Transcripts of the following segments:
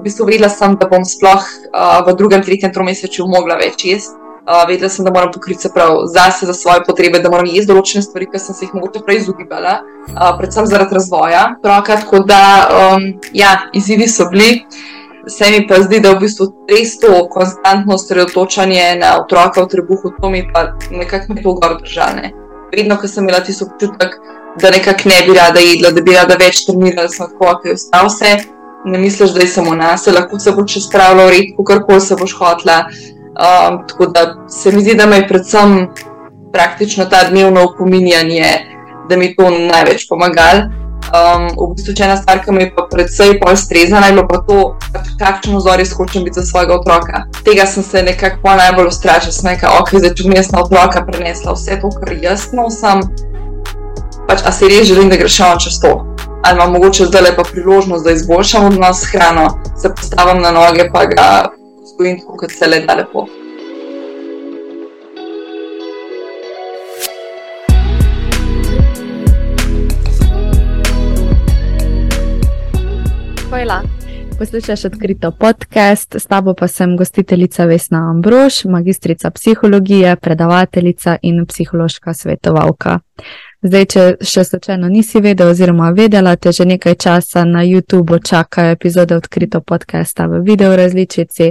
v bistvu vedela sem, da bom sploh uh, v drugem, tretjem tromesečju mogla več jesti. Uh, vedela sem, da moram pokriti se prav zase, za svoje potrebe, da moram jesti določene stvari, ki sem se jih mogoče prej izogibala, uh, predvsem zaradi razvoja. Otroka, tako da, um, ja, izzivi so bili. Se mi pa zdi, da je v bistvu res to konstantno osredotočanje na otroka v trebuhu, to mi pa nekako ne bo gor držane. Vedno, ko sem imela tisto občutek, da nekako ne bi rada jedla, da bi rada več trenirala, da sem lahko kaj ostal vse. Ne misliš, da je samo nas, lahko se boš še spravljal, redko karkoli se boš hotla. Um, tako da se mi zdi, da me je predvsem praktično ta dnevno opominjanje, da mi to največ pomaga. Um, v bistvu, če ena stvar, ki me je pa predvsej bolj strezna, je bilo pa to, kakšen vzor jaz hočem biti za svojega otroka. Tega sem se nekako najbolj ustrašila, sem rekla, ok, zdaj če bi jaz na otroka prenesla vse to, kar jaz nosim, pač a si res želim, da greš on čez to. Ali imam mogoče zdaj lepa priložnost, da izboljšam odnos s hrano, se postavim na noge, pa ga vzgojim tako, kot se le da lepo. Hvala. Poslušaj odkrito podcast, s tabo pa sem gostiteljica Vesna Ambrož, magistrica psihologije, predavateljica in psihološka svetovalka. Zdaj, če še slučajno nisi vedel, oziroma vedela, te že nekaj časa na YouTubu čakajo epizode odkrito podcasta v video različici.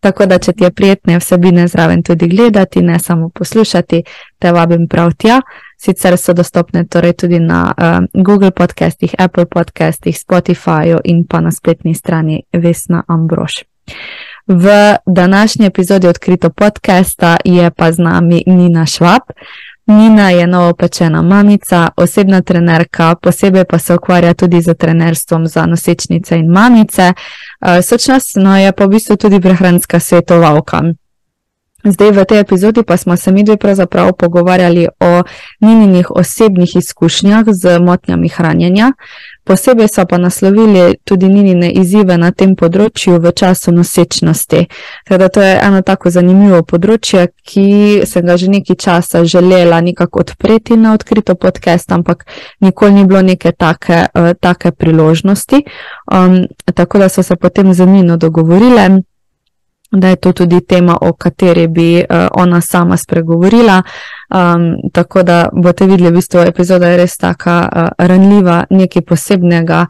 Tako da, če ti je prijetne vsebine zraven tudi gledati, ne samo poslušati, te vabim prav tja. Sicer so dostopne torej tudi na uh, Google podcastih, Apple podcastih, Spotifyju in pa na spletni strani Vesna Ambrož. V današnji epizodi odkrito podcasta je pa z nami Nina Švab. Nina je novopečena mamica, osebna trenerka, posebej pa se ukvarja tudi z trenerstvom za nosečnice in mamice, eh, sočasno je pa v bistvu tudi prehranska svetovalka. Zdaj, v tej epizodi pa smo se mi dve pravzaprav pogovarjali o Nininih osebnih izkušnjah z motnjami hranjenja. Posebej so pa naslovili tudi Ninine izzive na tem področju v času nosečnosti. Teda to je eno tako zanimivo področje, ki sem ga že nekaj časa želela nekako odpreti na odkrito podcast, ampak nikoli ni bilo neke take, uh, take priložnosti. Um, tako da so se potem z Nino dogovorile da je to tudi tema, o kateri bi uh, ona sama spregovorila. Um, tako da boste videli, v bistvu epizoda je res tako uh, ranljiva, nekaj posebnega.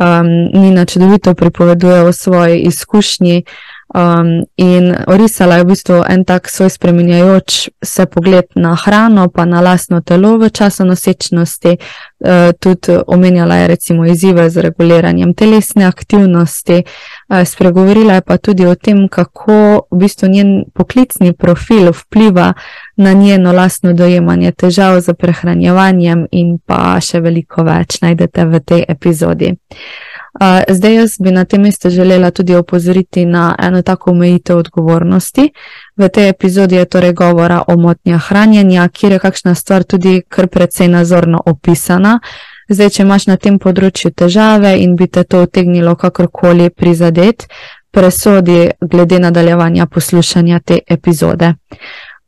Um, Nina čudovito pripoveduje o svoji izkušnji, uh, Um, in orisala je v bistvu en tak svoj spremenjajoč se pogled na hrano, pa na lastno telo v času nosečnosti. Uh, tudi omenjala je recimo izzive z reguliranjem telesne aktivnosti. Uh, spregovorila je pa tudi o tem, kako v bistvu njen poklicni profil vpliva na njeno lastno dojemanje težav z prehranjevanjem in pa še veliko več najdete v tej epizodi. Zdaj jaz bi na tem mestu želela tudi opozoriti na eno tako omejitev odgovornosti. V tej epizodi je torej govora o motnjah hranjenja, kjer je kakšna stvar tudi kar precej nazorno opisana. Zdaj, če imaš na tem področju težave in bi te to utegnilo kakorkoli prizadet, presodi glede nadaljevanja poslušanja te epizode.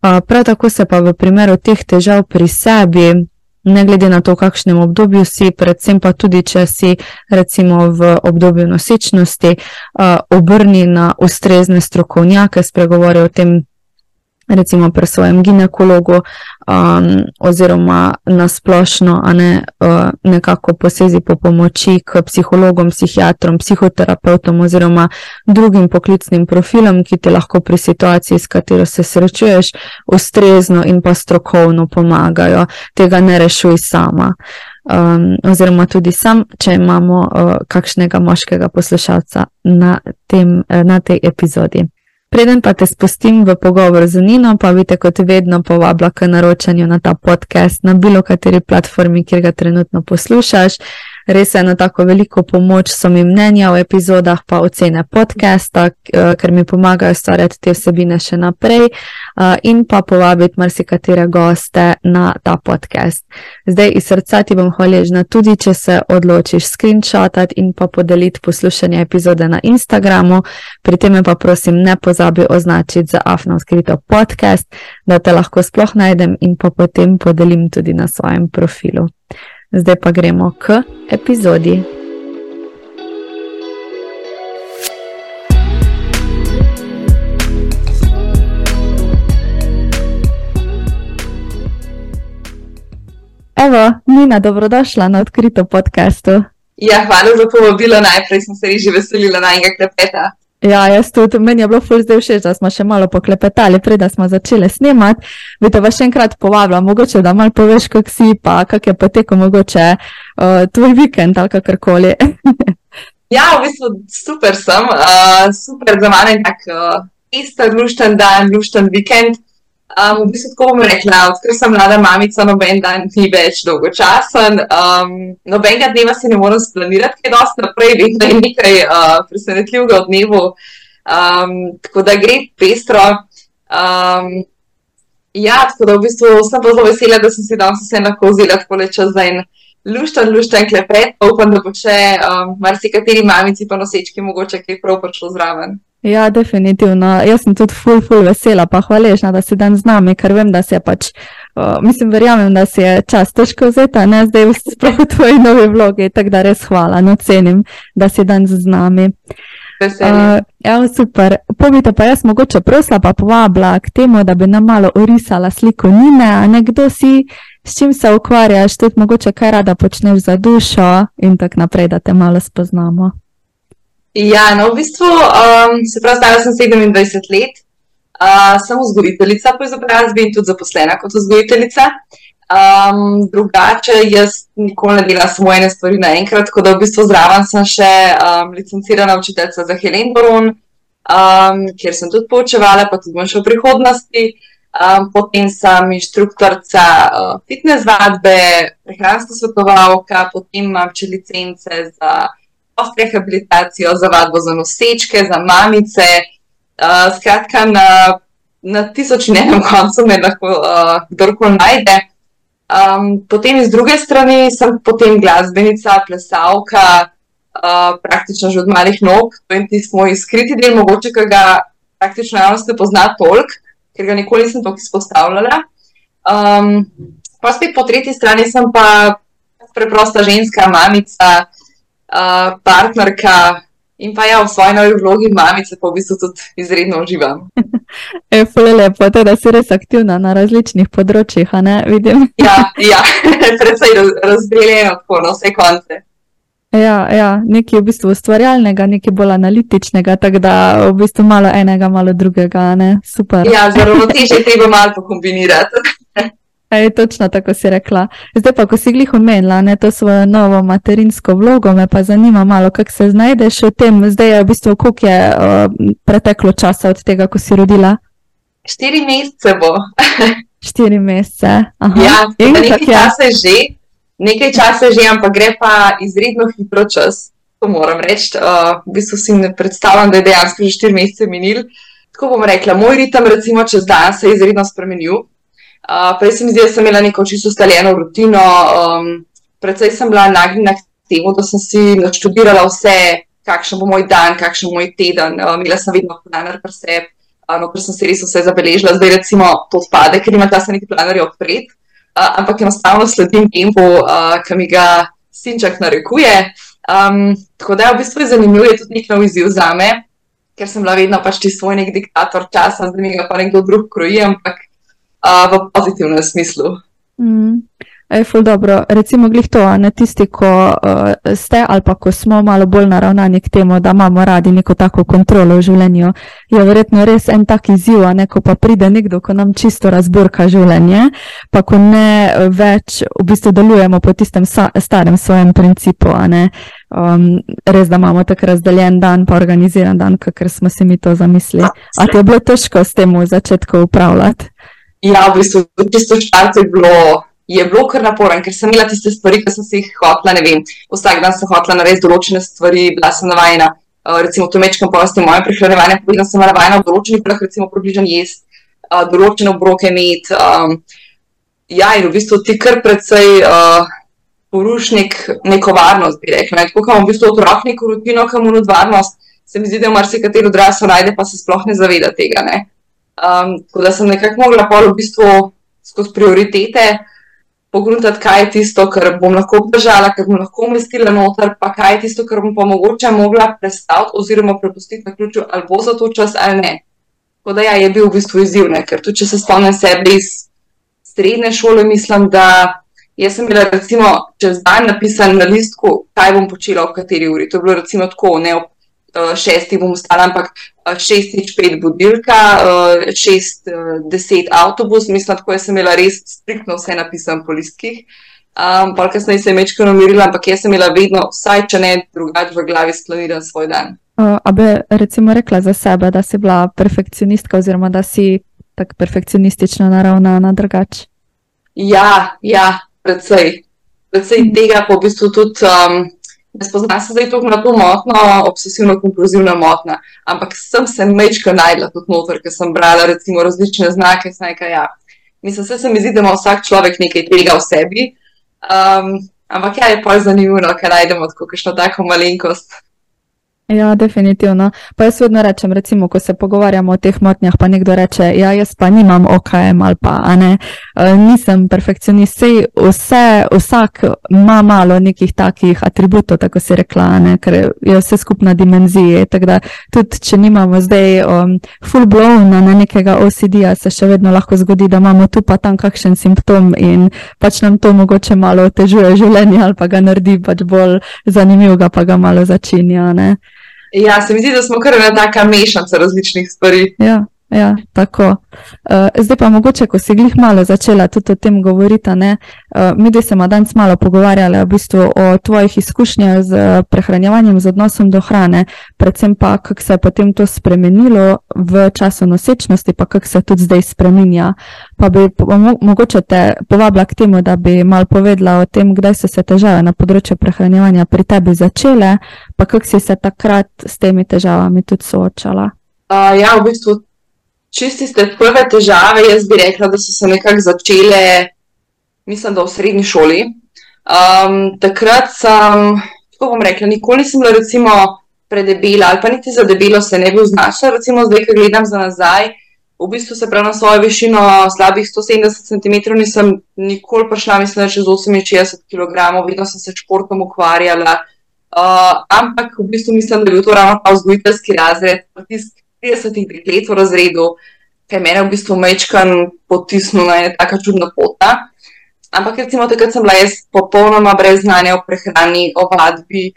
Prav tako se pa v primeru teh težav pri sebi ne glede na to, v kakšnem obdobju si, predvsem pa tudi, če si recimo v obdobju nosečnosti, uh, obrni na ustrezne strokovnjake, spregovori o tem, recimo pri svojem ginekologu, um, oziroma nasplošno, a ne uh, nekako posezi po pomoči k psihologom, psihiatrom, psihoterapeutom oziroma drugim poklicnim profilom, ki ti lahko pri situaciji, s katero se srečuješ, ustrezno in pa strokovno pomagajo. Tega ne rešuj sama. Um, oziroma, tudi sam, če imamo uh, kakšnega moškega poslušalca na, tem, uh, na tej epizodi. Preden pa te spustim v pogovor z Nino, pa bi te kot vedno povabila k naročanju na ta podcast na bilo kateri platformi, kjer ga trenutno poslušaš res eno tako veliko pomoč so mi mnenja v epizodah, pa ocene podcasta, eh, ker mi pomagajo stvarjati te vsebine še naprej eh, in pa povabiti marsikatere goste na ta podcast. Zdaj iz srca ti bom hvaležna tudi, če se odločiš screenshotati in pa podeliti poslušanje epizode na Instagramu, pri tem pa prosim ne pozabi označiti za afno skrito podcast, da te lahko sploh najdem in pa potem podelim tudi na svojem profilu. Zdaj pa gremo k epizodi. Evo, Nina, dobrodošla na odkrito podkastu. Ja, hvala za povabilo. Najprej sem se že veselila najnega klepeta. Ja, jaz tudi, meni je bilo ful zdaj všeč, da smo še malo poklepetali, preden smo začeli snemati. Bi te pa še enkrat povabila, mogoče da malo poveš, kako si, pa kak je potekel mogoče uh, tvoj vikend ali kakorkoli. ja, v bistvu super sem, uh, super za mene, tak uh, isto lušten dan, lušten vikend. Um, v bistvu, tako bom rekla, odkar sem mlada mamica, noben dan ni več dolgočasen. Um, nobenega dneva si ne morem splanirati, kaj dosti naprej, vedno je nekaj uh, presenetljivega v dnevu. Um, tako da gre pestro. Um, ja, tako da v bistvu sem pa zelo vesela, da sem si danes vse lahko vzela tako leče za en lušten, lušten klepet. Upam, da bo še um, marsikateri mamici pa nosečki mogoče kaj prav prišlo zraven. Ja, definitivno. Jaz sem tudi ful, ful vesela, pa hvaležna, da si dan z nami, ker vem, da se pač, uh, mislim, verjamem, da si je čas težko vzeti, ne zdaj sploh v tvoji novi vlogi, tako da res hvala, no cenim, da si dan z nami. Uh, ja, super. Povite pa jaz mogoče prosla pa povabila k temu, da bi nam malo orisala sliko Nine, a nekdo si, s čim se ukvarjaš, tudi mogoče kaj rada počneš za dušo in tako naprej, da te malo spoznamo. Ja, no, v bistvu, um, se pravi, stara sem 27 let, uh, sem vzgojiteljica po izobrazbi in tudi zaposlena kot vzgojiteljica. Um, drugače, jaz nikoli ne delam samo ene stvari naenkrat, tako da v bistvu zraven sem še um, licencirana učiteljica za Helen Baron, um, kjer sem tudi poučevala, pa tudi bom še v prihodnosti. Um, potem sem inštruktorica uh, fitness vadbe, prehranska svetovalka, potem imam še licence za rehabilitacijo, za vadbo za nosečke, za mamice. Uh, skratka, na, na tisoč in enem koncu me lahko uh, kdorkoli najde. Um, potem iz druge strani sem potem glasbenica, plesalka, uh, praktično že od malih nog. To je tisti moj skriti del, mogoče ga praktično javnost ne pozna toliko, ker ga nikoli nisem tako izpostavljala. Um, pa spet po tretji strani sem pa preprosta ženska, mamica, partnerka in pa ja, v svoji novi vlogi mamice, pa v bistvu tudi izredno uživam. Je fully lepo, to, da si res aktivna na različnih področjih, a ne vidim. ja, ja. predvsej razdeljeno tako na vse konce. Ja, ja, nekaj v bistvu ustvarjalnega, nekaj bolj analitičnega, tako da v bistvu malo enega, malo drugega, ne? Super. Ja, zelo težje treba malo pokombinirati. Ej, točno tako si rekla. Zdaj pa, ko si glih omenila ne, to svojo novo materinsko vlogo, me pa zanima malo, kako se znajdeš v tem. Zdaj je v bistvu, koliko je uh, preteklo časa od tega, ko si rodila? Štiri mesece bo. Štiri mesece. Aha. Ja, in nekaj časa je že, nekaj časa že, ampak gre pa izredno hitro čas. To moram reči. Uh, v bistvu si ne predstavljam, da je dejansko že štiri mesece minil. Tako bom rekla, moj ritem, recimo, čez dan se je izredno spremenil. Uh, prej se mi zdi, da sem imela neko čisto ustaljeno rutino, um, predvsej sem bila nagnjena k temu, da sem si naštudirala vse, kakšen bo moj dan, kakšen bo moj teden. Uh, imela sem vedno planer pri sebi, uh, no, ker sem si res vse zabeležila. Zdaj, recimo, to odpade, ker ima ta se neki planer odprt, uh, ampak enostavno sledim tempu, uh, ki mi ga sinčak narekuje. Um, tako da je v bistvu zanimivo, je tudi nek nov izziv za me, ker sem bila vedno pač ti svoj nek diktator časa, zdaj mi ga pa nekdo drug kroji, ampak uh, v pozitivnem smislu. Mm. Je ful dobro. Recimo, glih to, ne tisti, ko uh, ste ali pa ko smo malo bolj naravnani k temu, da imamo radi neko tako kontrolo v življenju, je verjetno res en tak izziv, a ne ko pa pride nekdo, ko nam čisto razburka življenje, pa ko ne več v bistvu delujemo po tistem starem svojem principu, a ne um, res, da imamo tako razdeljen dan, pa organiziran dan, kakor smo si mi to zamislili. A ti je bilo težko s tem v začetku upravljati? Ja, v bistvu, čisto štartu je bilo, je bilo kar naporno, ker sem imela tiste stvari, ki sem si jih hotla, ne vem, vsak dan sem hotla narediti določene stvari, bila sem navajena, uh, recimo, to mečkam povesti moje prehranevanje, povedala sem navajena v določenih prah, recimo, približno jesti, uh, določene obroke imeti. Um, ja, in v bistvu ti kar precej uh, porušnik neko varnost, bi rekla. Tako, ko imamo v bistvu otrok neko rutino, kam unud varnost, se mi zdi, da v marsikatero odraslo najde, pa se sploh ne zaveda tega, ne. Um, tako da sem nekako mogla pa v bistvu skozi prioritete pogledati, kaj je tisto, kar bom lahko obdržala, kar bom lahko umestila noter, pa kaj je tisto, kar bom pa mogoče mogla predstaviti oziroma prepustiti na ključu, ali bo za to čas ali ne. Tako da ja, je bil v bistvu izziv, ne? ker tudi če se spomnim sebe iz srednje šole, mislim, da Jaz sem bila recimo čez dan napisan na listku, kaj bom počela v kateri uri. To je bilo recimo tako, ne ob šestih bom stala, ampak uh, šestič pet budilka, uh, šest, deset avtobus, mislim, tako jaz sem imela res striktno vse napisano po listkih. Um, pa kasneje sem večkrat umirila, ampak jaz sem imela vedno, vsaj če ne drugače, v glavi skloniran svoj dan. Uh, a bi recimo rekla za sebe, da si bila perfekcionistka, oziroma da si tako perfekcionistično naravnana drugače? Ja, ja, predvsej. Predvsej tega, pa v bistvu tudi. Um, Ne spoznam se zdaj tako na to motno, obsesivno-kompulzivno motno, ampak sem se mečka najdla tudi noter, ker sem brala recimo različne znake. Nekaj, ja. Mislim, se mi zdi, da ima vsak človek nekaj tega v sebi. Um, ampak ja, je pa zanimivo, ker najdemo tako kakšno tako malenkost. Ja, definitivno. Pa jaz vedno rečem, recimo, ko se pogovarjamo o teh motnjah, pa nekdo reče, ja, jaz pa nimam OKM ali pa ne, e, nisem perfekcionist. Sej vse, vsak ima malo nekih takih atributov, tako se rekla, ne, ker je vse skupna dimenzija. Tako da tudi, če nimamo zdaj um, full blown na nekega OCD-ja, se še vedno lahko zgodi, da imamo tu pa tam kakšen simptom in pač nam to mogoče malo otežuje življenje ali pa ga naredi pač bolj zanimivega, pa ga malo začinja. Ne. Ja, se mi zdi, da smo kar ena taka mešanca različnih stvari. Ja, ja tako. Uh, zdaj pa mogoče, ko si glih malo začela tudi o tem govoriti, uh, mi dve smo danes malo pogovarjali v bistvu o tvojih izkušnjah z prehranjevanjem, z odnosom do hrane, predvsem pa, kako se je potem to spremenilo v času nosečnosti, pa kako se tudi zdaj spreminja. Pa bi mogoče te povabila k temu, da bi malo povedala o tem, kdaj so se težave na področju prehranjevanja pri tebi začele, pa kako si se takrat s temi težavami tudi soočala. Uh, ja, v bistvu čisti ste prve težave, jaz bi rekla, da so se nekako začele, mislim, da v srednji šoli. Um, takrat sem, kako bom rekla, nikoli nisem bila recimo predebela ali pa niti za debelo se ne bi znašla. Recimo zdaj, ko gledam za nazaj, v bistvu se prav na svojo višino slabih 170 cm nisem nikoli prišla, mislim, da čez 68 kg, vedno sem se športom ukvarjala. Uh, ampak v bistvu mislim, da je bil to ravno ta vzgojiteljski razred, tisk 30 deklet v razredu, ki je meni v bistvu mečkan potisnil na taka čudna pota. Ampak recimo takrat sem bila jaz popolnoma brez znanja o prehrani, o vadbi,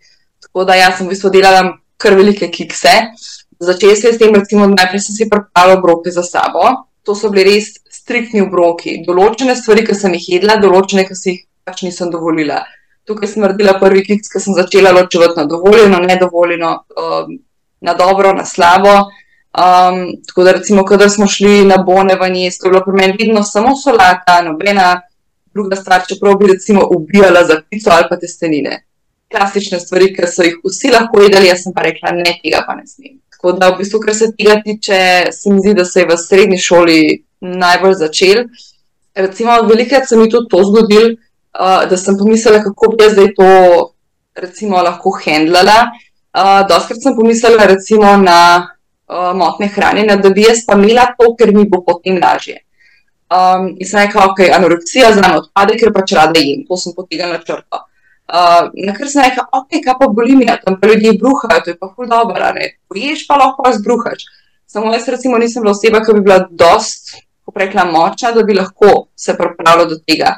tako da jaz sem v bistvu delala kar velike kikse. Začela sem s tem, recimo najprej sem si pripravila obroke za sabo. To so bili res striktni obroki. Določene stvari, ki sem jih jedla, določene, ki si jih pač nisem dovolila. Tukaj sem naredila prvi kiks, ki sem začela ločevati na dovoljeno, nedovoljeno, um, na dobro, na slabo. Um, tako da, recimo, kadar smo šli na bone v njej, to je bilo pri meni vedno samo solata, nobena druga stvar, čeprav bi recimo ubijala za pico ali pa testenine. Klasične stvari, ki so jih vsi lahko jedli, jaz sem pa rekla, ne, tega pa ne smem. Tako da, v bistvu, kar se tega tiče, se mi zdi, da se je v srednji šoli najbolj začel. Recimo, velikrat se mi tudi to zgodil, uh, da sem pomislila, kako bi jaz zdaj to recimo, lahko handlala. Uh, Doskrat sem pomislila recimo na motne hranjenja, da bi jaz pa imela to, ker mi bo potem lažje. Um, in sem rekla, ok, anoreksija za me odpade, ker pač rada jim, to sem potegnila črto. Uh, na kar sem rekla, ok, kaj pa bulimija, tam pa ljudje bruhajo, to je pa ful dobro, ne, poješ pa lahko zbruhaš. Samo jaz recimo nisem bila oseba, ki bi bila dost, ko rekla, močna, da bi lahko se pripravila do tega.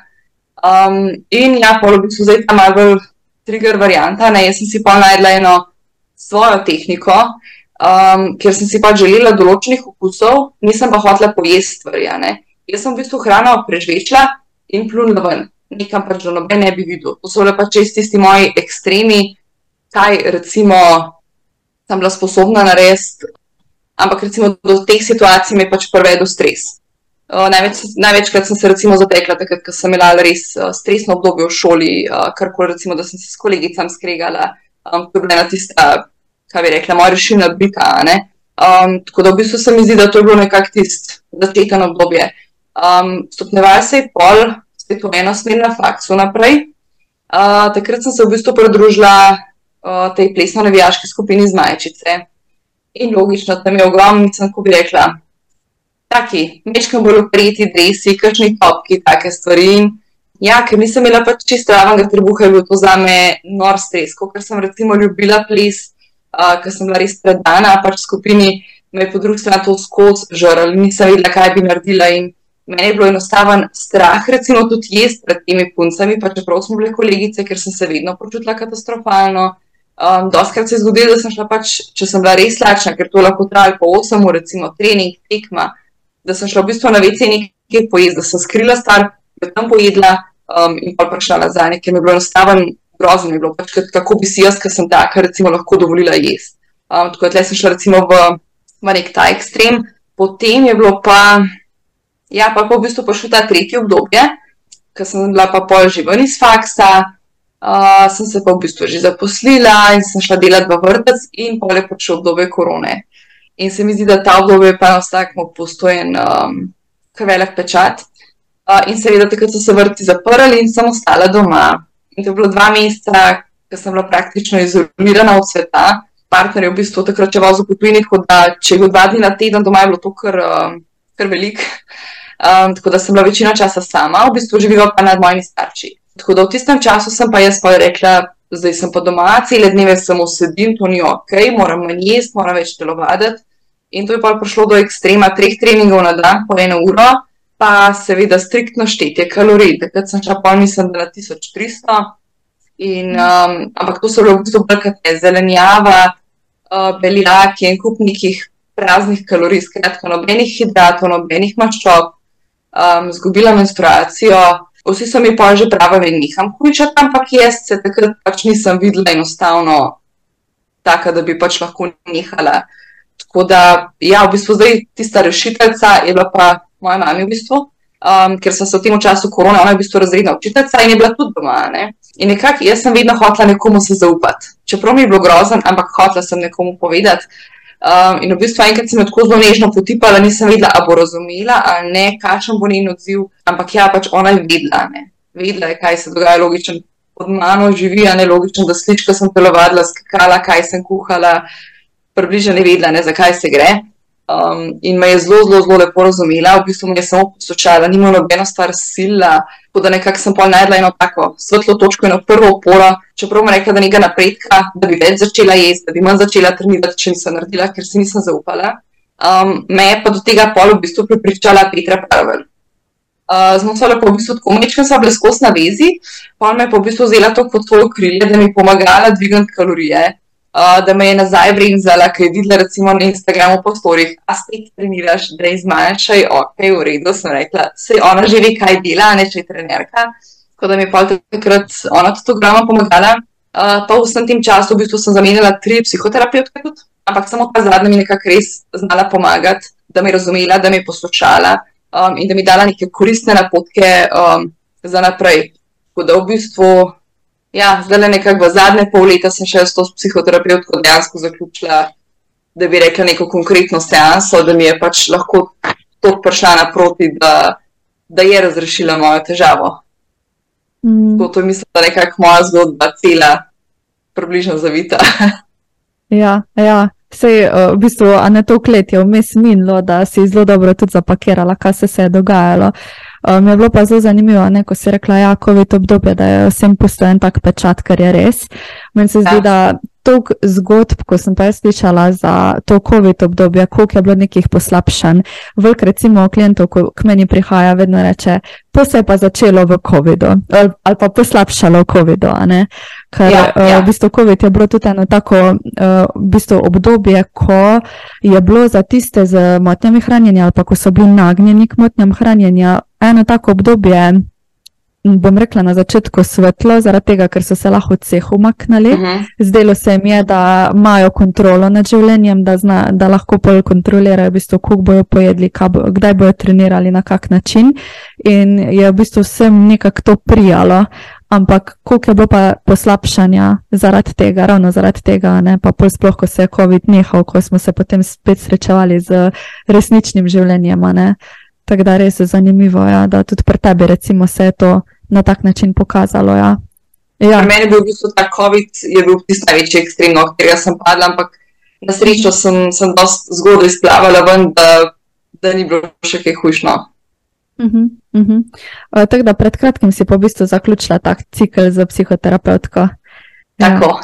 Um, in ja, polo bi se zdaj ta malo trigger varianta, ne, jaz sem si pa najdla eno svojo tehniko, um, ker sem si pač želela določenih okusov, nisem pa hotela pojesti stvari. Jaz sem v bistvu hrano prežvečila in plunila ven, nekam pač do noben ne bi videl. To so bile pač tisti moji ekstremi, kaj recimo sem bila sposobna narediti, ampak recimo do teh situacij me je pač prevedel stres. Uh, največ, največkrat sem se recimo zatekla, takrat, ko sem imela res uh, stresno obdobje v šoli, uh, kar koli recimo, da sem se s kolegicami skregala, um, to je bila tista kaj bi rekla, moja rešilna bika. Um, tako da v bistvu se mi zdi, da to je bilo nekako tisto začetno obdobje. Um, Stopnevala se je pol, spet v eno smer na faksu naprej. Uh, takrat sem se v bistvu pridružila uh, tej plesno-nevijaški skupini z Majčice. In logično, tam je ogromno, kako bi rekla, taki, mečkam bolj prijeti dresi, kakšni topki, take stvari. In ja, ker nisem imela pač čisto javnega trebuha, je bil to za me nor stres, ker sem recimo ljubila ples ker sem bila res predana pač skupini, me je po drugi strani to skozi žrl, nisem vedela, kaj bi naredila in meni je bilo enostaven strah, recimo tudi jaz pred temi puncami, pa čeprav smo bile kolegice, ker sem se vedno počutila katastrofalno. Um, Doskrat se je zgodilo, da sem šla pač, če sem bila res lačna, ker to lahko traja po 8 ur, recimo trening, tekma, da sem šla v bistvu na vece nekaj pojesti, da sem skrila star, da tam pojedla um, in pa prišla nazaj, ker mi je bilo enostaven, grozno je bilo, pač kako bi si jaz, ker sem taka, recimo, lahko dovolila jesti. Um, tako da sem šla recimo v, v nek ta ekstrem, potem je bilo pa, ja, pa, pa v bistvu prišlo ta tretje obdobje, ker sem bila pa pol že ven iz faksa uh, sem se pa v bistvu že zaposlila in sem šla delati v vrtec, in pa je prišlo obdobje korone. In se mi zdi, da ta obdobje je pa enostavno postojen um, velik pečat. Uh, in seveda, takrat so se vrti zaprli in sem ostala doma. In to je bilo dva meseca, ko sem bila praktično izolirana od sveta. Partner je v bistvu takrat če vozil po tujini, tako da če je bil dva dni na teden doma, je bilo to kar, um, kar velik. Um, tako da sem bila večino časa sama, v bistvu živela pa nad mojimi starši. Tako da v tistem času sem pa jaz pa rekla, zdaj sem pa doma, cele dneve samo sedim, to ni ok, moram manj jesti, moram več telovaditi. In to je pa prišlo do ekstrema treh treningov na dan, po eno uro, pa seveda striktno štetje kalorij. Takrat sem šla pa mislim, da na 1300. In, um, ampak to so bile v bistvu brkate zelenjava, uh, beljake in kup nekih praznih kalorij, skratka, nobenih hidratov, nobenih maščob, um, zgubila menstruacijo. Vsi so mi pa že pravi, da neham hujšati, ampak jaz se takrat pač nisem videla enostavno tako, da bi pač lahko nehala. Tako da, ja, v bistvu zdaj tista rešiteljica je bila pa moja mama v bistvu, um, ker sem se v tem času korona, ona je v bistvu razredna učiteljica in je bila tudi doma. Ne? In nekako jaz sem vedno hotela nekomu se zaupati. Čeprav mi je bilo grozen, ampak hotela sem nekomu povedati. Um, in v bistvu enkrat sem jo tako zelo nežno potipala, nisem vedela, ali bo razumela ali ne, kakšen bo njen odziv. Ampak ja, pač ona je vedela, ne. vedela je, kaj se dogaja, logičen. Pod mano živi, a ne logičen, da slička sem telovadila, skakala, kaj sem kuhala, približno ne vedela, ne, zakaj se gre. Um, in me je zelo, zelo, zelo lepo razumela, v bistvu me je samo poslušala, nima nobeno stvar sila, tako da nekako sem pol najdla eno tako svetlo točko, eno prvo oporo, čeprav mi rekla, da nekaj napredka, da bi več začela jesti, da bi manj začela trenirati, če nisem naredila, ker si nisem zaupala. Um, me je pa do tega pol v bistvu pripričala Petra Pavel. Uh, Smo se lepo v bistvu tako mečkam, sva bila skos na vezi, pa me je pa v bistvu vzela to kot svojo krilje, da mi je pomagala dvigati kalorije uh, da me je nazaj vrnila, ker je videla recimo na Instagramu po storih, a spet treniraš, da je zmanjšaj, ok, v redu, sem rekla, se ona že ve, kaj dela, ne če je trenerka. Tako da mi je pa takrat ona tudi ogromno pomagala. Uh, pa v vsem tem času v bistvu sem zamenjala tri psihoterapeutke, ampak samo ta zadnja mi je nekako res znala pomagati, da me je razumela, da me je poslušala um, in da mi je dala neke koristne napotke um, za naprej. Tako da v bistvu Ja, zdaj le nekako v zadnje pol leta sem še s to psihoterapevtko dejansko zaključila, da bi rekla neko konkretno seanso, da mi je pač lahko to prišla naproti, da, da je razrešila mojo težavo. Mm. To je, mislim, da je nekako moja zgodba, cela, približno zavita. ja, ja. Sej, v bistvu, a ne to klet je vmes minilo, da si zelo dobro tudi zapakirala, kaj se, se je dogajalo. Um, je bilo pa zelo zanimivo, ne, ko si rekla, da ja, je COVID obdobje, da je vsem postojen tak pečat, kar je res. Meni se zdi, ja. da toliko zgodb, ko sem pa jaz slišala za to COVID obdobje, koliko je bilo nekih poslabšanj. Velik, recimo, klientov, ko k meni prihaja, vedno reče, to se je pa začelo v COVID-u ali, ali pa poslabšalo v COVID-u. Ker ja, ja. Uh, v bistvu COVID je bilo tudi eno tako uh, v bistvu obdobje, ko je bilo za tiste z motnjami hranjenja ali pa ko so bili nagnjeni k motnjam hranjenja eno tako obdobje, bom rekla na začetku svetlo, zaradi tega, ker so se lahko od vseh umaknili. Uh. -huh. Zdelo se jim je, da imajo kontrolo nad življenjem, da, zna, da lahko bolj kontrolirajo, v bistvu, kako bojo pojedli, bo, kdaj bojo trenirali, na kak način. In je v bistvu vsem nekako to prijalo. Ampak koliko je bilo pa poslabšanja zaradi tega, ravno zaradi tega, ne? pa pol sploh, ko se je COVID nehal, ko smo se potem spet srečevali z resničnim življenjem. Tako da res je zanimivo, ja, da tudi pri tebi recimo, se je to na tak način pokazalo. Ja. Ja. Pri meni je bil v bistvu ta COVID, je bil tisti največji ekstrem, na katerega sem padla, ampak na srečo sem, sem dosti zgodaj izplavala ven, da, da ni bilo še kaj hujšno. Uh -huh, uh -huh. uh, tako da pred kratkim si po bistvu zaključila ta cikl za psihoterapevtko. Tako.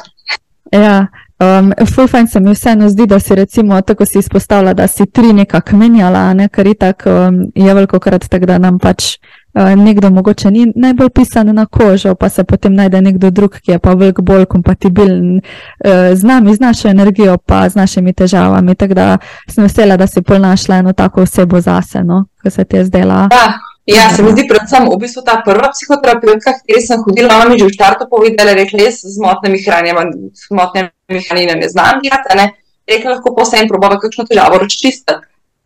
Ja. ja. Um, Fulfajn se mi vseeno zdi, da si recimo tako si izpostavila, da si tri nekako menjala, ne? ker je tako um, je veliko krat tako, da nam pač uh, nekdo mogoče ni najbolj pisan na kožo, pa se potem najde nekdo drug, ki je pa veliko bolj kompatibilen uh, z nami, z našo energijo, pa z našimi težavami. Tako da sem vesela, da si pol našla eno tako osebo zase, no? ko se ti je zdela. Ja. Ja, se mi zdi predvsem v bistvu ta prva psihoterapeutka, ki sem hodila, ona mi že v štartu povedala, rekla, jaz z motnjami hranjenja, z motnjami hranjenja ne znam delati, ne, rekla, lahko en probava kakšno težavo razčistiti.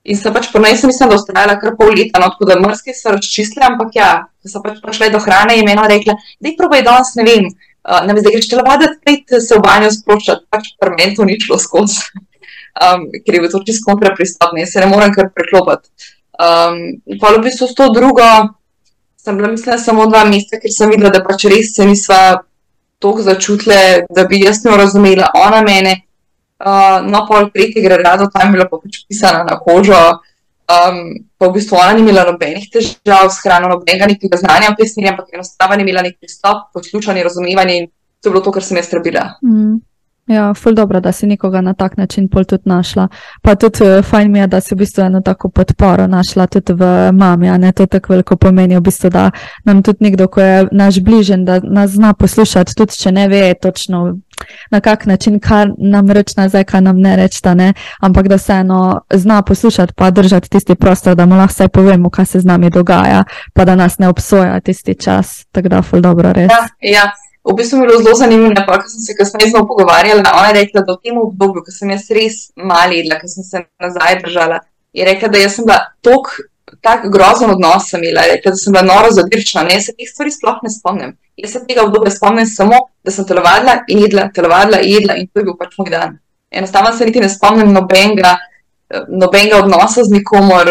In se pač po njej sem mislila, da ustrajala kar pol leta, no, tako da mrske so razčistile, ampak ja, ko so pač prišle do hrane, je meni rekla, da jih probaj danes, ne vem, uh, ne vem, zdaj greš telovaditi, pet se v banjo sproščati, pač fermento ni šlo skozi, um, ker je bilo to čisto kontra pristopne, se ne morem kar preklopiti. Um, pa v bistvu s to drugo sem bila, mislim, samo dva meseca, ker sem videla, da pač res se nisva tako začutile, da bi jaz njo razumela, ona mene. Uh, no, pol tretjega rada, tam je bila pa pač pisana na kožo. Um, pa v bistvu ona ni imela nobenih težav s hrano, nobenega nekega znanja o pesmi, ampak enostavno ni imela nek pristop, poslušanje, razumevanje in to je bilo to, kar sem jaz trebila. Mm. Ja, ful dobro, da si nekoga na tak način pol tudi našla. Pa tudi uh, fajn mi je, da si v bistvu eno tako podporo našla tudi v mami, a ne to tako veliko pomeni, v bistvu, da nam tudi nekdo, ko je naš bližen, da nas zna poslušati, tudi če ne ve točno na kak način, kar nam reč nazaj, kar nam ne reč, da ne, ampak da se eno zna poslušati, pa držati tisti prostor, da mu lahko vse povemo, kaj se z nami dogaja, pa da nas ne obsoja tisti čas. Tako da ful dobro res. Ja, ja. V bistvu je bilo zelo zanimivo, da sem se kasneje z njo pogovarjala. Ona je rekla, da v tem obdobju, ko sem jaz res mali jedla, ko sem se nazaj držala, je rekla, da sem bila tako grozen odnos, sem imela, rekla, da sem bila noro zadirčna. Ne, jaz se teh stvari sploh ne spomnim. Jaz se tega obdobja spomnim samo, da sem telovadila in jedla, telovadila in jedla in to je bil pač moj dan. Enostavno se niti ne spomnim nobenega, nobenega odnosa z nikomor.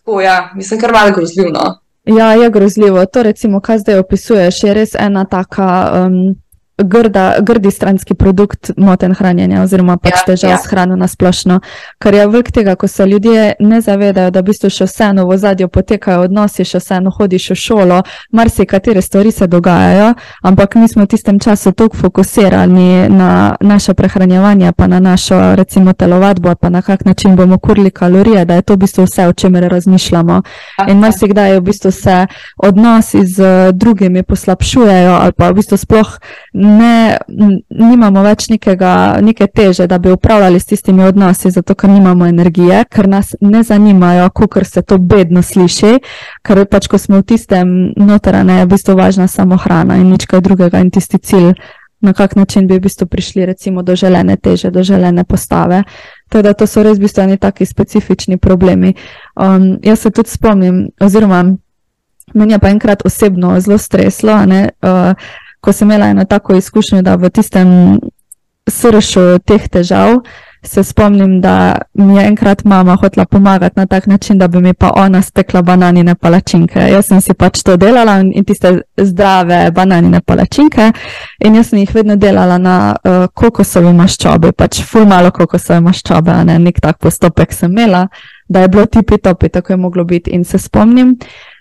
Tako ja, mislim, kar malo grozljivo. Ja, je grozljivo. To, recimo, kar zdaj opisuješ, je res ena taka um, grda, grdi stranski produkt moten hranjenja, oziroma pač ja, težav ja. s hrano na splošno. Kar je velik tega, ko se ljudje ne zavedajo, da v bistvu še vseeno v zadju potekajo odnosi, še vseeno hodiš v šolo, marsikatere stvari se dogajajo, ampak mi smo v tistem času toliko fokusirani na naše prehranjevanje, pa na našo, recimo, telovadbo, pa na kak način bomo kurili kalorije, da je to v bistvu vse, o čemer razmišljamo. In marsikdaj v bistvu se odnosi z drugimi poslabšujejo, ali pa v bistvu sploh ne, nimamo več nekega, neke teže, da bi upravljali s tistimi odnosi, zato ker nimamo energije, ker nas ne zanimajo, kako se to bedno sliši, ker pač, ko smo v tistem notranje, je v bistvu važna samo hrana in nič kaj drugega in tisti cilj. Na kak način bi v bistvu prišli recimo, do želene teže, do želene postave. Teda to so res v bistvu neki taki specifični problemi. Um, jaz se tudi spomnim, oziroma meni je pa enkrat osebno zelo streslo, ne, uh, ko sem imela eno tako izkušnjo, da v tistem srcu teh težav se spomnim, da mi je enkrat mama hotela pomagati na tak način, da bi mi pa ona stekla bananine palačinke. Jaz sem si pač to delala in tiste zdrave bananine palačinke in jaz sem jih vedno delala na uh, kokosovi maščobi, pač ful malo kokosove maščobe, ne nek tak postopek sem imela, da je bilo tipi topi, tako je moglo biti in se spomnim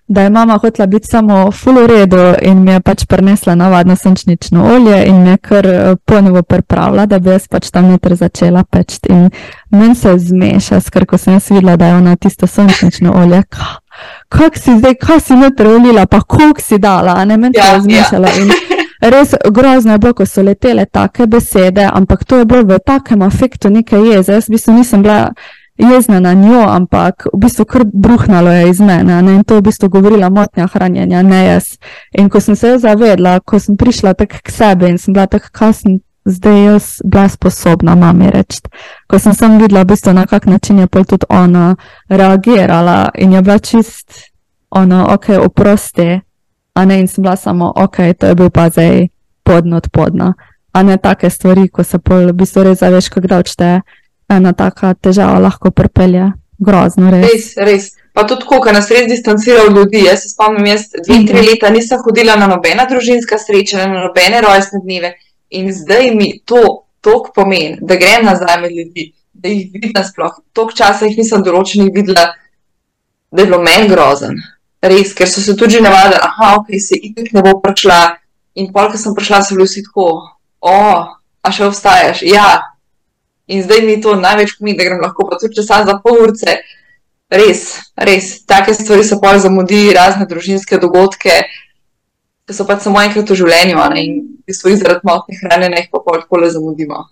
da je mama hotela biti samo full v redu in mi je pač prinesla navadno sončnično olje in me je kar eh, ponovo pripravila, da bi jaz pač tam noter začela peči. In meni se zmeša, ker ko sem jaz videla, da je ona tisto sončnično olje. Kako si zdaj, kaj si noter ulila, pa koliko si dala, ne meni ja, se je zmešala. Ja. Res grozno je bilo, ko so letele take besede, ampak to je bilo v takem afektu neke jeze. Jaz v bistvu nisem bila jezna na njo, ampak v bistvu kar bruhnalo je iz mene ne? in to je v bistvu govorila motnja hranjenja, ne jaz. In ko sem se jo zavedla, ko sem prišla tako k sebi in sem bila tako, kaj sem zdaj jaz bila sposobna mami reči. Ko sem sem videla, v bistvu, na kak način je pol tudi ona reagirala in je bila čist, ono, ok, oprosti, a ne in sem bila samo, ok, to je bil pa zdaj podno od podna. A ne take stvari, ko se pol v bistvu res zaveš, kako da odšteje ena taka težava lahko pripelje. Grozno, res. res, res. Pa tudi, ko nas res distancira od ljudi. Jaz se spomnim, jaz dve, tri mhm. leta nisem hodila na nobena družinska srečanja, na nobene rojstne dneve in zdaj mi to toliko pomeni, da grem nazaj med ljudi, da jih vidim sploh. Toliko časa jih nisem določenih videla, da je bilo meni grozen. Res, ker so se tudi navadili, da ok, se itek ne bo prišla. In pol, ko sem prišla, so bili vsi tako, o, oh, a še obstajaš. Ja. In zdaj mi to največ pomeni, da grem lahko pa tudi časa za pol urce. Res, res. Take stvari se pojjo zamudi, razne družinske dogodke, ki so pač samo enkrat v življenju ne? in v bistvu zaradi motnih hranjenja jih pa pol tako le zamudimo.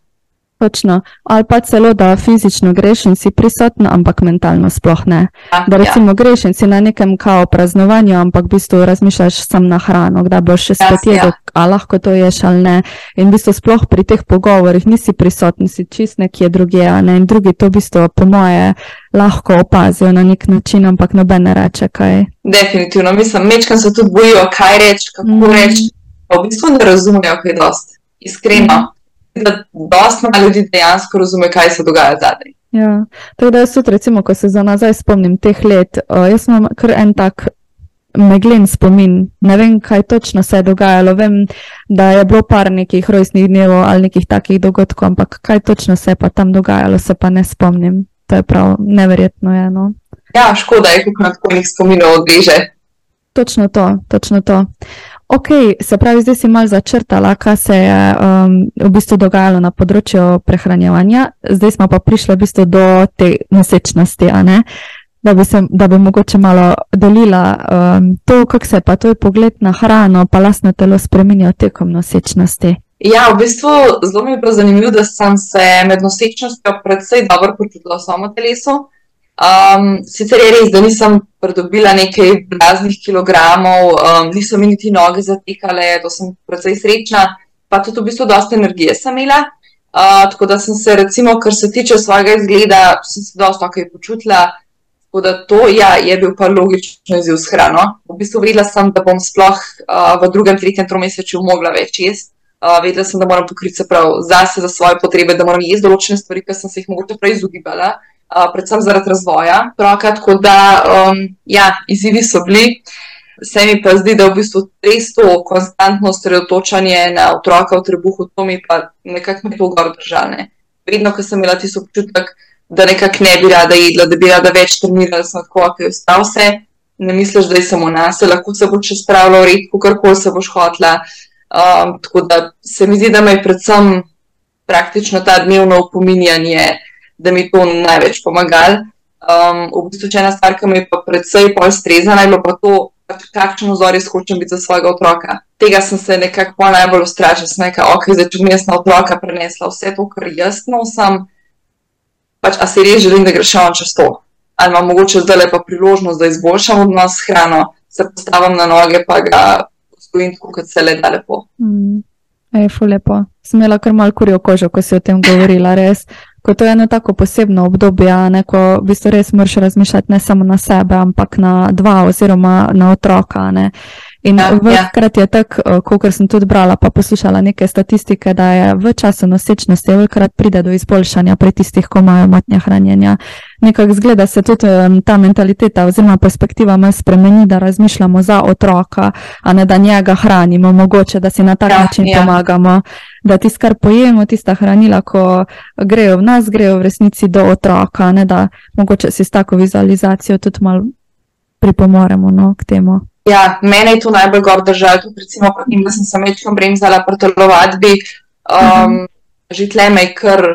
Točno. Ali pa celo, da fizično greš in si prisoten, ampak mentalno sploh ne. Ja, Da recimo ja. greš in si na nekem kao praznovanju, ampak v bistvu razmišljaš sam na hrano, kdaj boš še Ja, spet ja. jedel, a lahko to ješ ali ne. In v bistvu sploh pri teh pogovorih nisi prisoten, si čist nekje drugje, a ne. In drugi to v bistvu po moje lahko opazijo na nek način, ampak noben ne reče kaj. Definitivno, mislim, mečkam se tudi bojijo, kaj reči, kako mm. reči. V bistvu ne razumejo, kaj je dost. Iskreno. Da dost malo ljudi dejansko razume, kaj se dogaja zadaj. Ja, tako da jaz tudi, recimo, ko se za nazaj spomnim teh let, uh, jaz imam kar en tak meglen spomin. Ne vem, kaj točno se je dogajalo. Vem, da je bilo par nekih rojstnih dnev ali nekih takih dogodkov, ampak kaj točno se je pa tam dogajalo, se pa ne spomnim. To je prav neverjetno. Je, no. Ja, škoda je, kako na tako nekih spominov odveže. Točno to, točno to. Ok, se pravi, zdaj si mal začrtala, kaj se je um, v bistvu dogajalo na področju prehranjevanja, zdaj smo pa prišli v bistvu do te nosečnosti? Da bi, se, da bi mogoče malo delila um, to, kako se pa tvoj pogled na hrano, pa lastno telo spremenil tekom nosečnosti. Ja, v bistvu zelo mi je bilo zanimivo, da sem se med nosečnostjo predvsej dobro počutila v samem telesu. Um, sicer je res, da nisem pridobila nekaj blaznih kilogramov, um, niso mi niti noge zatekale, to sem precej srečna, pa tudi v bistvu dosta energije sem imela. Uh, tako da sem se, recimo, kar se tiče svojega izgleda, sem se dosta ok počutila. Tako da to ja, je bil pa logično izziv s hrano. V bistvu vedela sem, da bom sploh uh, v drugem, tretjem tromesečju mogla več jesti. Uh, vedela sem, da moram pokriti se prav zase, za svoje potrebe, da moram jesti določene stvari, ki sem se jih mogoče prej izogibala, uh, predvsem zaradi razvoja otroka. Tako da, um, ja, izzivi so bili. Se mi pa zdi, da v bistvu res to konstantno osredotočanje na otroka v trebuhu, to mi pa nekako me to gor držane. Vedno, ko sem imela tisto občutek, da nekako ne bi rada jedla, da bi rada več trenirala, sem tako, ok, vstal se, ne misliš, da je samo nas, lahko se boš spravila v red, kakorkoli se boš hotla. Um, tako da se mi zdi, da me je predvsem praktično ta dnevno opominjanje, da mi to največ pomagal. Um, v bistvu, če ena stvar, ki me je pa predvsej bolj strezala, je bilo pa to, pač kakšen vzor jaz hočem biti za svojega otroka. Tega sem se nekako najbolj ustrašila, sem rekla, ok, zdaj če bom jaz na otroka prenesla vse to, kar jaz nosim, pač a si res želim, da greš on čez to. Ali imam mogoče zdaj lepa priložnost, da izboljšam odnos s hrano, se postavim na noge, pa ga vzgojim tako, kot se le da lepo. Mm. Ej, fu lepo. Sem imela kar mal kurjo kožo, ko si o tem govorila, res. Ko to je eno tako posebno obdobje, ne, ko v bistvu res moraš razmišljati ne samo na sebe, ampak na dva oziroma na otroka. Ne. In Ja, ja. velikrat je tako, kot sem tudi brala, pa poslušala neke statistike, da je v času nosečnosti velikrat pride do izboljšanja pri tistih, ko imajo matnja hranjenja. Nekako zgleda se tudi ta mentaliteta oziroma perspektiva malo spremeni, da razmišljamo za otroka, a ne da njega hranimo, mogoče da si na tak Ja, način ja. pomagamo, da tisto, kar pojemo, tista hranila, ko grejo v nas, grejo v resnici do otroka, ne da mogoče si s tako vizualizacijo tudi malo pripomoremo no, k temu. Ja, mene je to najbolj gor držalo, tudi recimo, pri tem, da sem se mečkom bremzala pri telovadbi, um, že tle me je kar,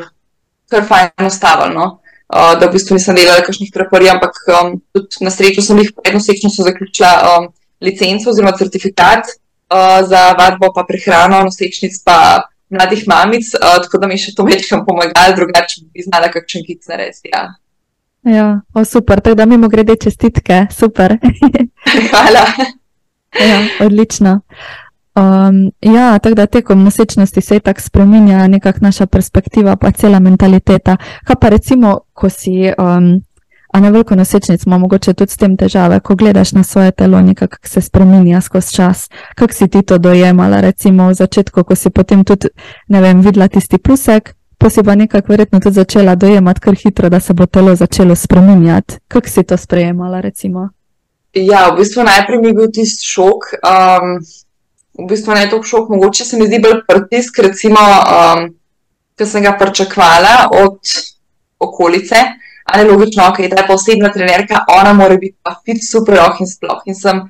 kar fajn ustavilo, no? uh, da v bistvu nisem delala kakšnih traparij, ampak um, tudi na srečo sem jih predno sečno zaključila um, licenco oziroma certifikat uh, za vadbo pa prehrano nosečnic pa mladih mamic, uh, tako da mi še to mečkam pomagalo, drugače bi znala kakšen kic narediti. Ja. Ja, o, super, tako da mimo grede čestitke, super. Hvala. ja, odlično. Um, ja, tako da tekom nosečnosti se tako spremenja nekakšna naša perspektiva, pa cela mentaliteta. Kaj pa recimo, ko si, um, a na veliko nosečnic ima mogoče tudi s tem težave, ko gledaš na svoje telo, nekako se spremenja skozi čas. Kako si ti to dojemala, recimo v začetku, ko si potem tudi, ne vem, videla tisti plusek, pa si pa nekako verjetno tudi začela dojemati kar hitro, da se bo telo začelo spremenjati. Kako si to sprejemala, recimo? Ja, v bistvu najprej mi je bil tisti šok. Um, v bistvu ne toliko šok, mogoče se mi zdi bolj pritisk, recimo, um, ki sem ga pričakvala od okolice. Ali logično, ok, da je pa osebna trenerka, ona mora biti pa fit, super, oh in sploh. In sem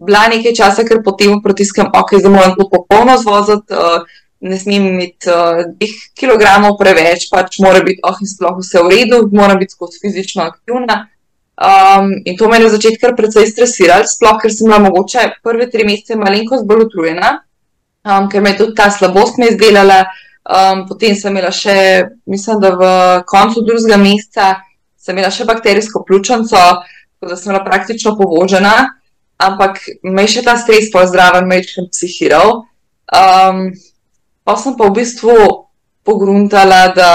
bila nekaj časa, ker potem pritiskam, ok, zdaj moram to popolno zvoziti, uh, ne smem imeti uh, dveh kilogramov preveč, pač mora biti oh in sploh vse v redu, mora biti skozi fizično aktivna. Um, in to me je na začetku kar precej stresiralo, sploh ker sem bila mogoče prve tri mesece malenkost bolj utrujena, um, ker me je tudi ta slabost me izdelala. Um, potem sem imela še, mislim, da v koncu drugega meseca sem imela še bakterijsko pljučnico, tako da sem bila praktično povožena, ampak me je še ta stres pozdraven, me je še psihiral. Um, pa sem pa v bistvu pogruntala, da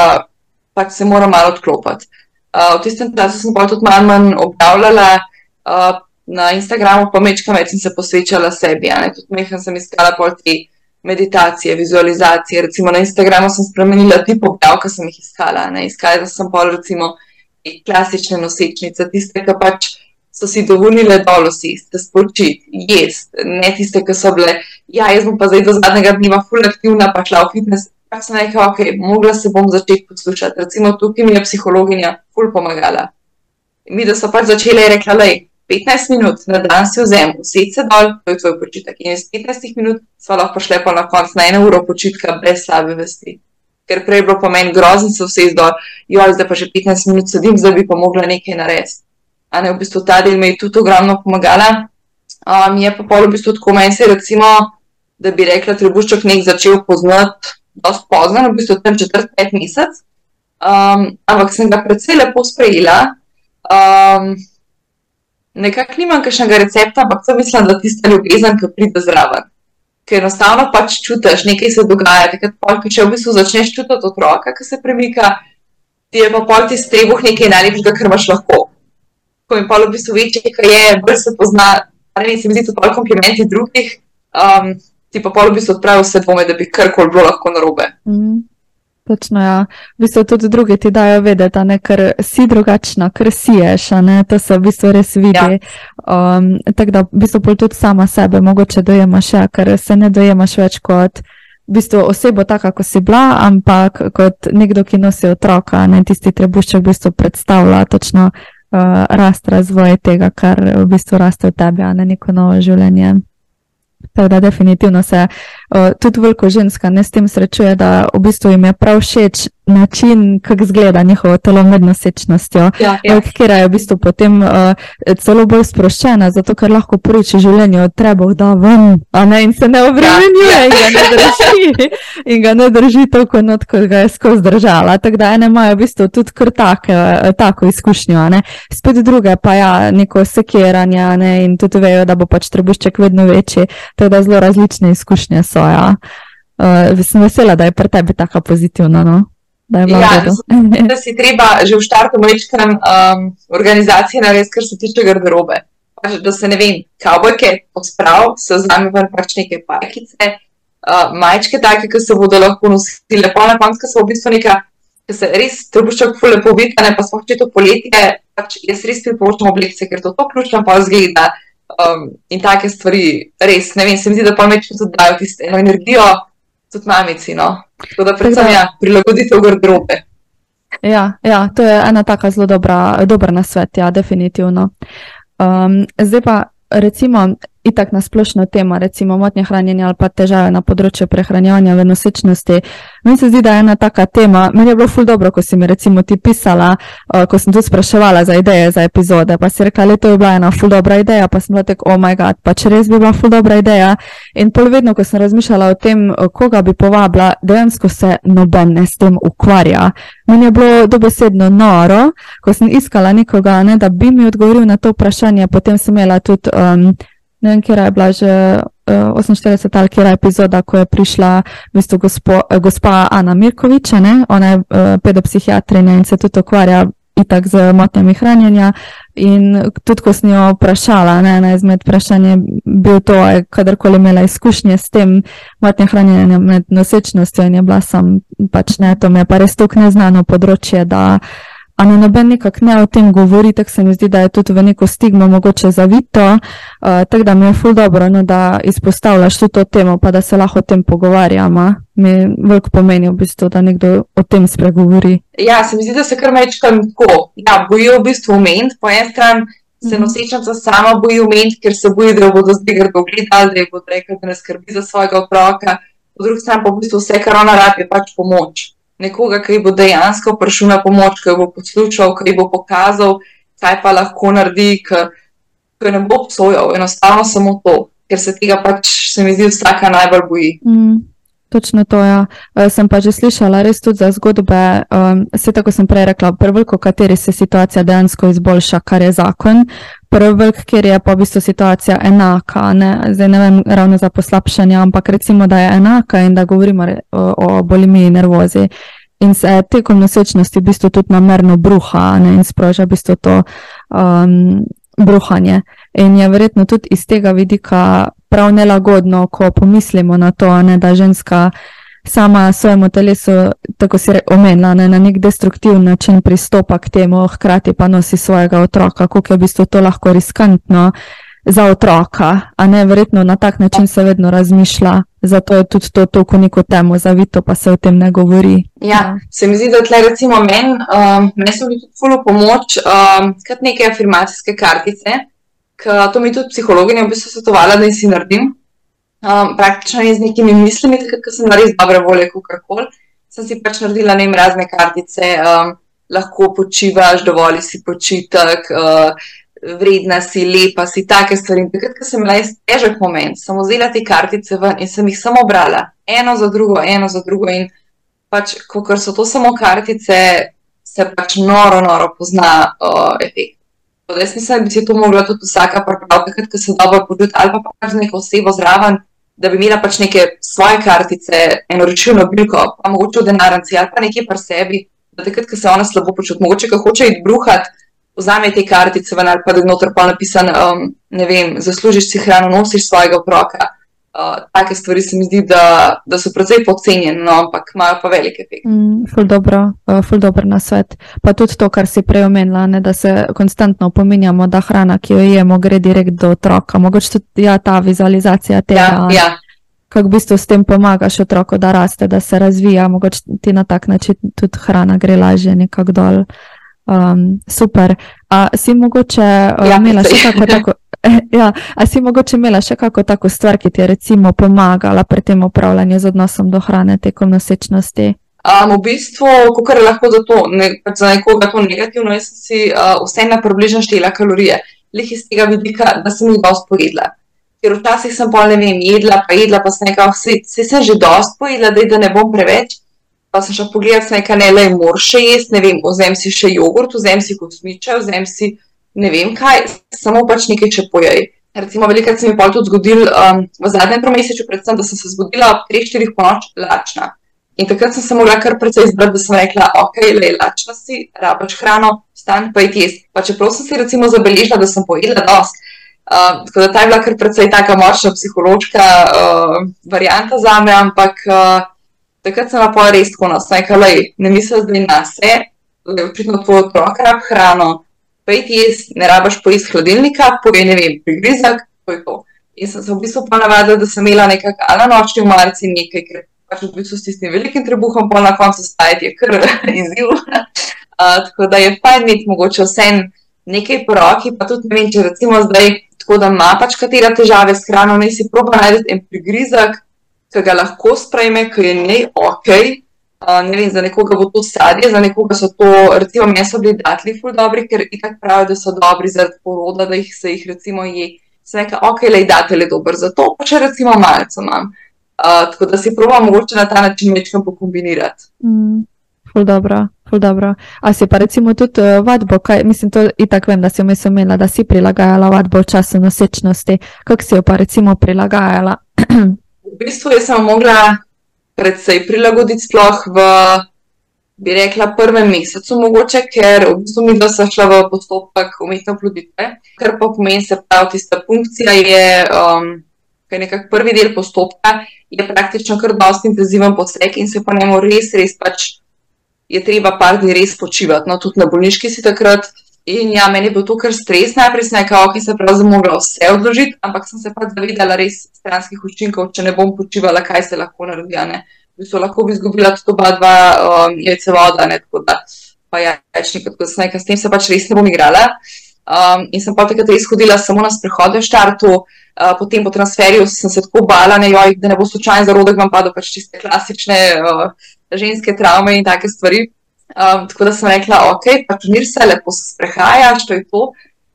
pač se moram malo odklopiti. Uh, v tistem času sem pa tudi malo manj objavljala uh, na Instagramu, pa mečkam več in se posvečala sebi. Tudi mehko sem iskala pol te meditacije, vizualizacije. Recimo na Instagramu sem spremenila tip objav, ki sem jih iskala. Ne? Iskala sem pol recimo klasične nosečnice, tiste, ki pač so si dovolili dol usesti, spočiti, jesti, ne tiste, ki so bile, ja, jaz bom pa zdaj do zadnjega dneva full aktivna, pa šla v fitness. Pa sem rekla, ok, mogla se bom začeti poslušati. Recimo tukaj mi je psihologinja full pomagala. Mi, da so pač začele rekla, lej, 15 minut na dan si vzem, usedi se dol, to je tvoj počitek. In iz 15 minut smo lahko šle pa na konc na eno uro počitka brez slabe vesti. Ker prej je bilo po meni grozno se vse izdol, jo, zdaj pa že 15 minut sedim, zdaj bi pa mogla nekaj narediti a ne v bistvu ta del mi je tudi ogromno pomagala. Um, je pa pol v bistvu tako meni se recimo, da bi rekla, trebušček nek začel poznati dosti pozno, v bistvu tam četrt, pet mesec. Um, ampak sem ga predvsej lepo sprejela. Um, nekako nimam kakšnega recepta, ampak sem mislila, da tista ljubezen, ki pride zraven. Ker enostavno pač čutiš, nekaj se dogaja. Ko če v bistvu začneš čutiti otroka, ki se premika, ti je pa pol ti strebuh nekaj najlepšega, kar imaš lahko ko jim pa v bistvu večje, ki je, bolj se pozna, ali ne, se mi zdi to pa komplimenti drugih, um, ti pa pa v bistvu odpravijo vse dvome, da bi karkoli bilo lahko narobe. Mm. Točno, ja. V bistvu tudi drugi ti dajo vedeti, da ker si drugačna, ker siješ, to se v bistvu res vidi. Ja. Um, tako da v bistvu tudi sama sebe mogoče dojemaš, ja, ker se ne dojemaš več kot v bistvu osebo taka, kot si bila, ampak kot nekdo, ki nosi otroka, ne tisti trebušček v bistvu predstavlja točno uh, rast, razvoj tega, kar v bistvu raste v tebi, a ne neko novo življenje. Tako da, definitivno se uh, tudi veliko ženska ne s tem srečuje, da v bistvu jim je prav všeč način, kako izgleda njihovo telo med nosečnostjo, ja, ja. ker je v bistvu potem uh, celo bolj sproščena, zato ker lahko poroči življenje od trebov, da ven, a ne in se ne obremenjuje ja, ja. in ga ne drži, in ga ne drži toliko not, kot ga je skozi držala. Tako da ene imajo v bistvu tudi kar tak, tako izkušnjo, ne. Spet druge pa ja, neko sekiranje, ne, in tudi vejo, da bo pač trebušček vedno večji, tako da zelo različne izkušnje so, ja. Uh, sem vesela, da je pri tebi tako pozitivno. No? Da je bilo ja, da, da si treba že v štartu mečkam um, organizacije narediti, kar se tiče garderobe. Pač, da se ne vem, kavbojke posprav, se vzame ven pač neke pajkice, uh, majčke take, ki se bodo lahko nosile, pa na koncu so v bistvu neka, ki se res trebuščak fule povita, ne pa smo če to poletje, pač jaz res priporočam oblekce, ker to to ključno pa zgleda. Um, in take stvari, res, ne vem, se mi zdi, da pa mečki tudi dajo tisto energijo, tudi mamici. No? Tako da, predvsem, ja, prilagoditev garderobe. Ja, ja, to je ena taka zelo dobra, dobra nasvet, ja, definitivno. Um, zdaj pa, recimo, itak na splošno temo, recimo motnje hranjenja ali pa težave na področju prehranjevanja v nosečnosti. Meni se zdi, da je ena taka tema. Meni je bilo ful dobro, ko si mi recimo ti pisala, uh, ko sem tudi spraševala za ideje za epizode, pa si rekla, da to je bila ena ful dobra ideja, pa sem bila tek, oh moj bog, pa če res bi bila ful dobra ideja. In pol vedno, ko sem razmišljala o tem, koga bi povabila, dejansko se noben ne s tem ukvarja. Meni je bilo dobesedno noro, ko sem iskala nekoga, ne, da bi mi odgovoril na to vprašanje, potem sem imela tudi. Um, ne vem, kje je bila že uh, 48 ali kje je epizoda, ko je prišla v bistvu gospo, uh, gospa Ana Mirkoviča, ne? ona je uh, pedopsihiatrinja in se tudi ukvarja itak z motnjami hranjenja. In tudi, ko sem jo vprašala, ne, ena izmed vprašanj je bil to, kadarkoli imela izkušnje s tem motnjami hranjenja med nosečnostjo in je bila sem pač ne, to mi je pa res tako neznano področje, da a ne noben nekako ne o tem govori, tako se mi zdi, da je tudi v neko stigmo mogoče zavito, uh, tako da mi je ful dobro, no, da izpostavljaš tudi to temo, pa da se lahko o tem pogovarjamo. Mi veliko pomeni v bistvu, da nekdo o tem spregovori. Ja, se mi zdi, da se kar mečkam tako. Ja, bojijo v bistvu omeniti, po eni strani se mhm. nosečnica sama boji omeniti, ker se boji, da bodo zdaj grdo gledali, da je bo rekla, da ne skrbi za svojega otroka. po drugi strani pa v bistvu vse, kar ona rabi, je pač pomoč. Nekoga, ki bo dejansko prišel na pomoč, ki bo poslušal, ki bo pokazal, kaj pa lahko naredi, ki ne bo obsojal, enostavno samo to, ker se tega pač, se mi zdi, vsaka najbolj boji. Mm. Točno to, ja. Uh, sem pa že slišala res tudi za zgodbe, um, se tako sem prej rekla, prvo, v kateri se situacija dejansko izboljša, kar je zakon, prvo, kjer je pa v bistvu situacija enaka, ne, zdaj ne vem ravno za poslabšanje, ampak recimo, da je enaka in da govorimo o, o bolimiji nervozi. In se tekom nosečnosti v bistvu tudi namerno bruha ne, in sproža v bistvu to um, bruhanje. In je verjetno tudi iz tega vidika prav nelagodno, ko pomislimo na to, ne, da ženska sama svojemu telesu, tako si omenila, ne, na nek destruktivni način pristopa k temu, hkrati pa nosi svojega otroka, kako je v bistvu to lahko riskantno za otroka, a ne verjetno na tak način se vedno razmišlja. Zato je tudi to tako neko temo zavito, pa se o tem ne govori. Ja, se mi zdi, da tle recimo meni, um, meni so bili tudi fulo pomoč, um, kot neke afirmacijske kartice, to mi tudi psihologinja v bistvu svetovala, da si naredim. Um, praktično je z nekimi mislimi, ko sem res dobre volje, kako koli, sem si pač naredila ne razne kartice, um, lahko počivaš, dovolj si počitek, uh, vredna si, lepa si, take stvari. In takrat, ko sem imela težek moment, sem vzela te kartice ven in sem jih samo brala, eno za drugo, eno za drugo. In pač, ker so to samo kartice, se pač noro, noro pozna uh, efekt. Jaz mislim, da bi si to mogla tudi vsaka prepraviti, ker se dobro počuti, ali pa pač z neko osebo zraven, da bi imela pač neke svoje kartice, eno rečeno bilko, pa mogoče v denarnici ali pa nekje pri sebi, da takrat, ko se ona slabo počuti, mogoče, ko hoče iti bruhati, vzame te kartice ven ali pa da je pa napisan, um, ne vem, zaslužiš si hrano, nosiš svojega otroka. Uh, take stvari se mi zdi, da, da so precej podcenjene, no, ampak imajo pa velike efekte. Mm, ful dobro, uh, ful dobro na svet. Pa tudi to, kar si prej omenila, ne, da se konstantno opominjamo, da hrana, ki jo jemo, gre direkt do otroka. Mogoče tudi ja, ta vizualizacija tega. Ja, ja. Kako v bistvu s tem pomagaš otroku, da raste, da se razvija, mogoče ti na tak način tudi hrana gre lažje nekako dol. Um, super. A si mogoče uh, ja, imela še kako tako? Ja, a si mogoče imela še kako tako stvar, ki ti je recimo pomagala pri tem upravljanju z odnosom do hrane tekom nosečnosti? Um, v bistvu, kako je lahko za, to, ne, pač za nekoga to negativno, jaz sem si uh, vseeno približno štela kalorije, le iz tega vidika, da sem jih dosti pojedla. Ker včasih sem pa ne vem, jedla, pa jedla, pa sem nekako, se, se sem že dosti pojedla, da, da ne bom preveč pa sem šel pogledat, nekaj ne le moraš še jesti, ne vem, vzem si še jogurt, vzem si kosmiče, vzem si ne vem kaj, samo pač nekaj če pojej. Recimo, velikrat se mi je tudi zgodil um, v zadnjem tromesečju, predvsem, da sem se zbudila ob 3-4 ponoč lačna. In takrat sem se mogla kar precej izbrati, da sem rekla, ok, le lačna si, rabaš hrano, stan pa je jesti. Pa čeprav sem si recimo zabeležila, da sem pojedla dost. Uh, tako da ta je bila kar precej taka močna psihološka uh, varianta za me, ampak uh, takrat sem pa res tako nasajkala, ne mislim zdaj na vse, da je očitno tvoj otrok rab hrano, pej ti jaz, ne rabaš po iz hladilnika, povej ne vem, prigrizak, to je to. In sem se v bistvu pa navadila, da sem imela nekaj na nočni v marci nekaj, ker pač v bistvu s tistim velikim trebuhom pol na koncu stajati je kar izziv. Uh, tako da je fajn imeti mogoče vse nekaj po roki, pa tudi ne vem, če recimo zdaj tako, da ima pač katera težave s hrano, ne si proba najti en prigrizak, ki ga lahko sprejme, ki je njej ok. Uh, ne vem, za nekoga bo to sadje, za nekoga so to, recimo, meni so bili datli ful dobri, ker i tak pravijo, da so dobri zaradi poroda, da jih se jih recimo je. Se neka, ok, le datelj je dober za to, pa še recimo malce imam. Uh, tako da si proba mogoče na ta način večkrat pokombinirati. Mm. Ful dobro, ful dobro. A si pa recimo tudi uh, vadbo, kaj, mislim, to i tak vem, da si vmes omenila, da si prilagajala vadbo v času nosečnosti. Kako si jo pa recimo prilagajala? v bistvu sem mogla predvsej prilagoditi, sploh v, bi rekla, prvem mesecu, mogoče, ker v bistvu mi dva sta šla v postopek umetne oploditve, kar pa pomeni, se pravi, tista funkcija je, um, kaj nekako prvi del postopka, je praktično kar dosti intenziven poseg in se pa njemu res, res pač je treba par dni res počivati. No, tudi na bolniški si takrat. In ja, meni je bil to kar stres, najprej sem rekel, ok, se pravi, mogla vse odložiti, ampak sem se pa zavedala res stranskih učinkov, če ne bom počivala, kaj se lahko naredi. V bistvu lahko bi izgubila tudi oba dva um, jajce voda, ne tako da pa ja, več nekaj, kot sem rekla, s tem se pač res ne bom igrala. Um, in sem pa takrat res hodila samo na sprehode v štartu, uh, potem po transferju sem se tako bala, ne, joj, da ne bo slučajno zarodek vam padel, pač čiste klasične uh, ženske travme in take stvari. Um, tako da sem rekla, ok, pač mir se lepo se sprehajaš, to je to.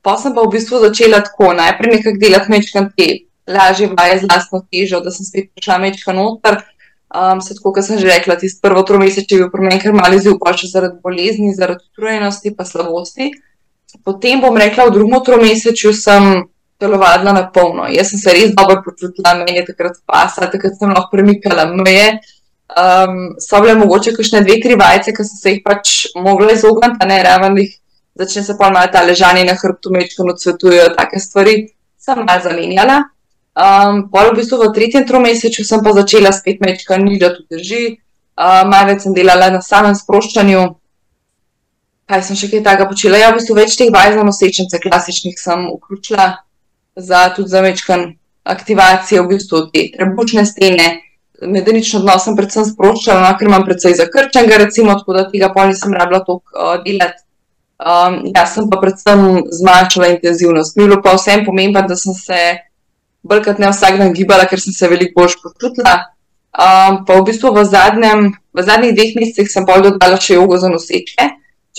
Pa sem pa v bistvu začela tako, najprej nekako delati mečkan te lažje vaje z lastno težo, da sem spet prišla mečkan noter. Um, se tako, kot sem že rekla, tisti prvo tromesečje je bil pri meni kar mali zil, pa še zaradi bolezni, zaradi utrujenosti pa slabosti. Potem bom rekla, v drugem tromesečju sem telovadila na polno. Jaz sem se res dobro počutila, meni je takrat pasa, takrat sem lahko premikala meje. Um, so bile mogoče kakšne dve, tri vajce, ki sem se jih pač mogla izogniti, ne raven jih začne se pa malo ta ležanje na hrbtu, mečko odsvetujejo, take stvari sem malo zamenjala. Um, pol v bistvu v tretjem tromesečju sem pa začela spet mečka, ni da to drži. Uh, malo več sem delala na samem sproščanju, kaj sem še kaj takega počela. Ja, v bistvu več teh vaj za nosečnice, klasičnih, sem vključila za tudi za večkrat aktivacijo, v bistvu te trebušne stene. Medenično odnos sem predvsem sproščala, no, ker imam predvsej zakrčenega, recimo, tako da tega pol nisem rabila toliko uh, delati. Um, jaz sem pa predvsem zmanjšala intenzivnost. Mi je bilo pa vsem pomembno, da sem se bolj kot ne vsak dan gibala, ker sem se veliko bolj počutila. Um, pa v bistvu v, zadnjem, v zadnjih dveh mesecih sem pa dodala še jogo za nosečke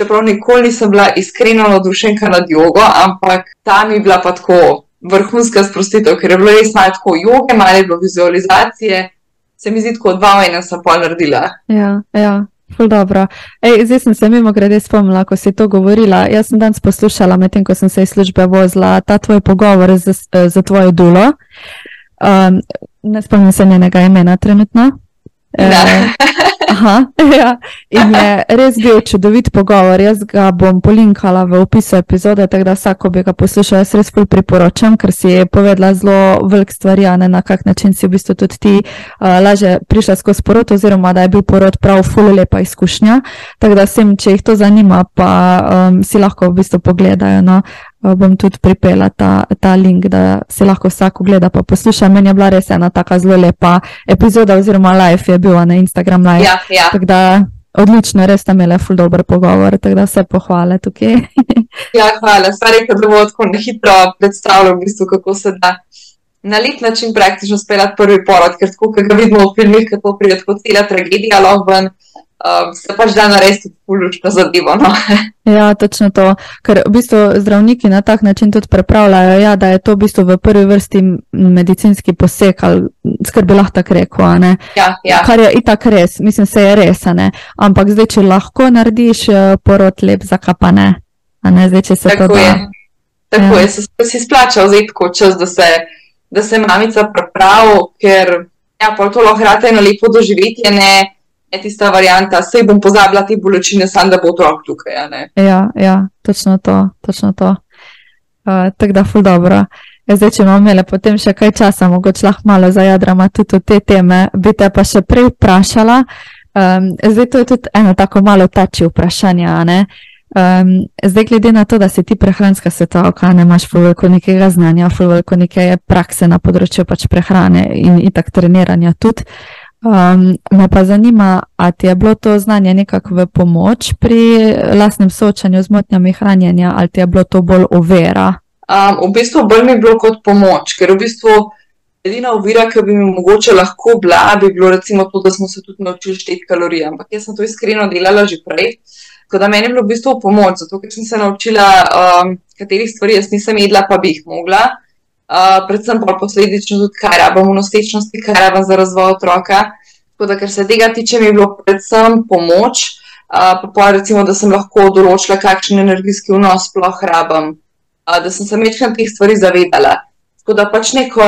čeprav nikoli nisem bila iskreno navdušena nad jogo, ampak ta mi je bila pa tako vrhunska sprostitev, ker je bilo res malo tako joge, malo je bilo vizualizacije, se mi zdi tako dva v enem sem pol naredila. Ja, ja. Ej, zdaj sem se mimo grede spomnila, ko si to govorila. Jaz sem danes poslušala, medtem ko sem se iz službe vozila, ta tvoj pogovor z, z tvojo dulo. Um, ne spomnim se njenega imena trenutno. E, Aha, ja. In je res bil čudovit pogovor. Jaz ga bom polinkala v opisu epizode, tako da vsako bi ga poslušal. Jaz res priporočam, ker si je povedala zelo velik stvari, ne, na kak način si v bistvu tudi ti uh, laže prišla skozi porod, oziroma da je bil porod prav ful lepa izkušnja. Tako da vsem, če jih to zanima, pa um, si lahko v bistvu pogledajo. No. Eh, bom tudi pripela ta, ta link, da se lahko vsak ogleda pa posluša. Meni je bila res ena tako zelo lepa epizoda, oziroma live je bil na Instagram live. Ja, ja. Da, odlično, res tam imeli ful dober pogovor, tako da se pohvale tukaj. ja, hvala. Stvari, ki bomo tako hitro predstavljali, v bistvu, kako se da. Na lep način praktično speljati prvi porod, ker tako, kot ga vidimo v filmih, kako pride kot cela tragedija, lahko ven um, se pač da narediti polučno zadevo. No? ja, točno to. Ker v bistvu zdravniki na tak način tudi prepravljajo, ja, da je to v bistvu v prvi vrsti medicinski poseg, ali skrbi lahko tako rekel. Ja, ja. Kar je itak res, mislim, se je res. Ampak zdaj, če lahko narediš eh, porod lep, zakaj pa ne? ne? Zdaj, če se tako to da. Je. Tako ja. je, se, se splača vzeti tako čas, da se, da se mamica prepravi, ker ja, to lahko hrate eno lepo doživetje je tista varianta, sej bom pozabila te bolečine, samo da bo otrok tukaj. Ja, ja, točno to. Točno to. Uh, Tako da, ful dobro. Ja, zdaj, če imamo imele potem še kaj časa, mogoče lahko malo zajadrama tudi v te teme, bi te pa še prej vprašala. Um, zdaj, to je tudi eno tako malo tači vprašanje. Um, zdaj, glede na to, da si ti prehranska svetovalka, ne imaš veliko nekega znanja, veliko neke prakse na področju pač prehrane in itak treniranja tudi. Um, me pa zanima, ali ti je bilo to znanje nekako v pomoč pri lastnem soočanju z motnjami hranjenja, ali ti je bilo to bolj ovira? Um, v bistvu bolj mi je bilo kot pomoč, ker v bistvu edina ovira, ki bi mi mogoče lahko bila, bi bilo recimo to, da smo se tudi naučili šteti kalorije. Ampak jaz sem to iskreno delala že prej. Tako da meni je bilo v bistvu pomoč, zato ker sem se naučila, um, katerih stvari jaz nisem jedla, pa bi jih mogla uh, predvsem pa posledično tudi, kaj rabimo v nosečnosti, kaj rabimo za razvoj otroka. Tako da, kar se tega tiče, mi je bilo predvsem pomoč, uh, pa pa recimo, da sem lahko določila, kakšen energijski vnos sploh rabim, uh, da sem se večkrat teh stvari zavedala. Tako da pač neko,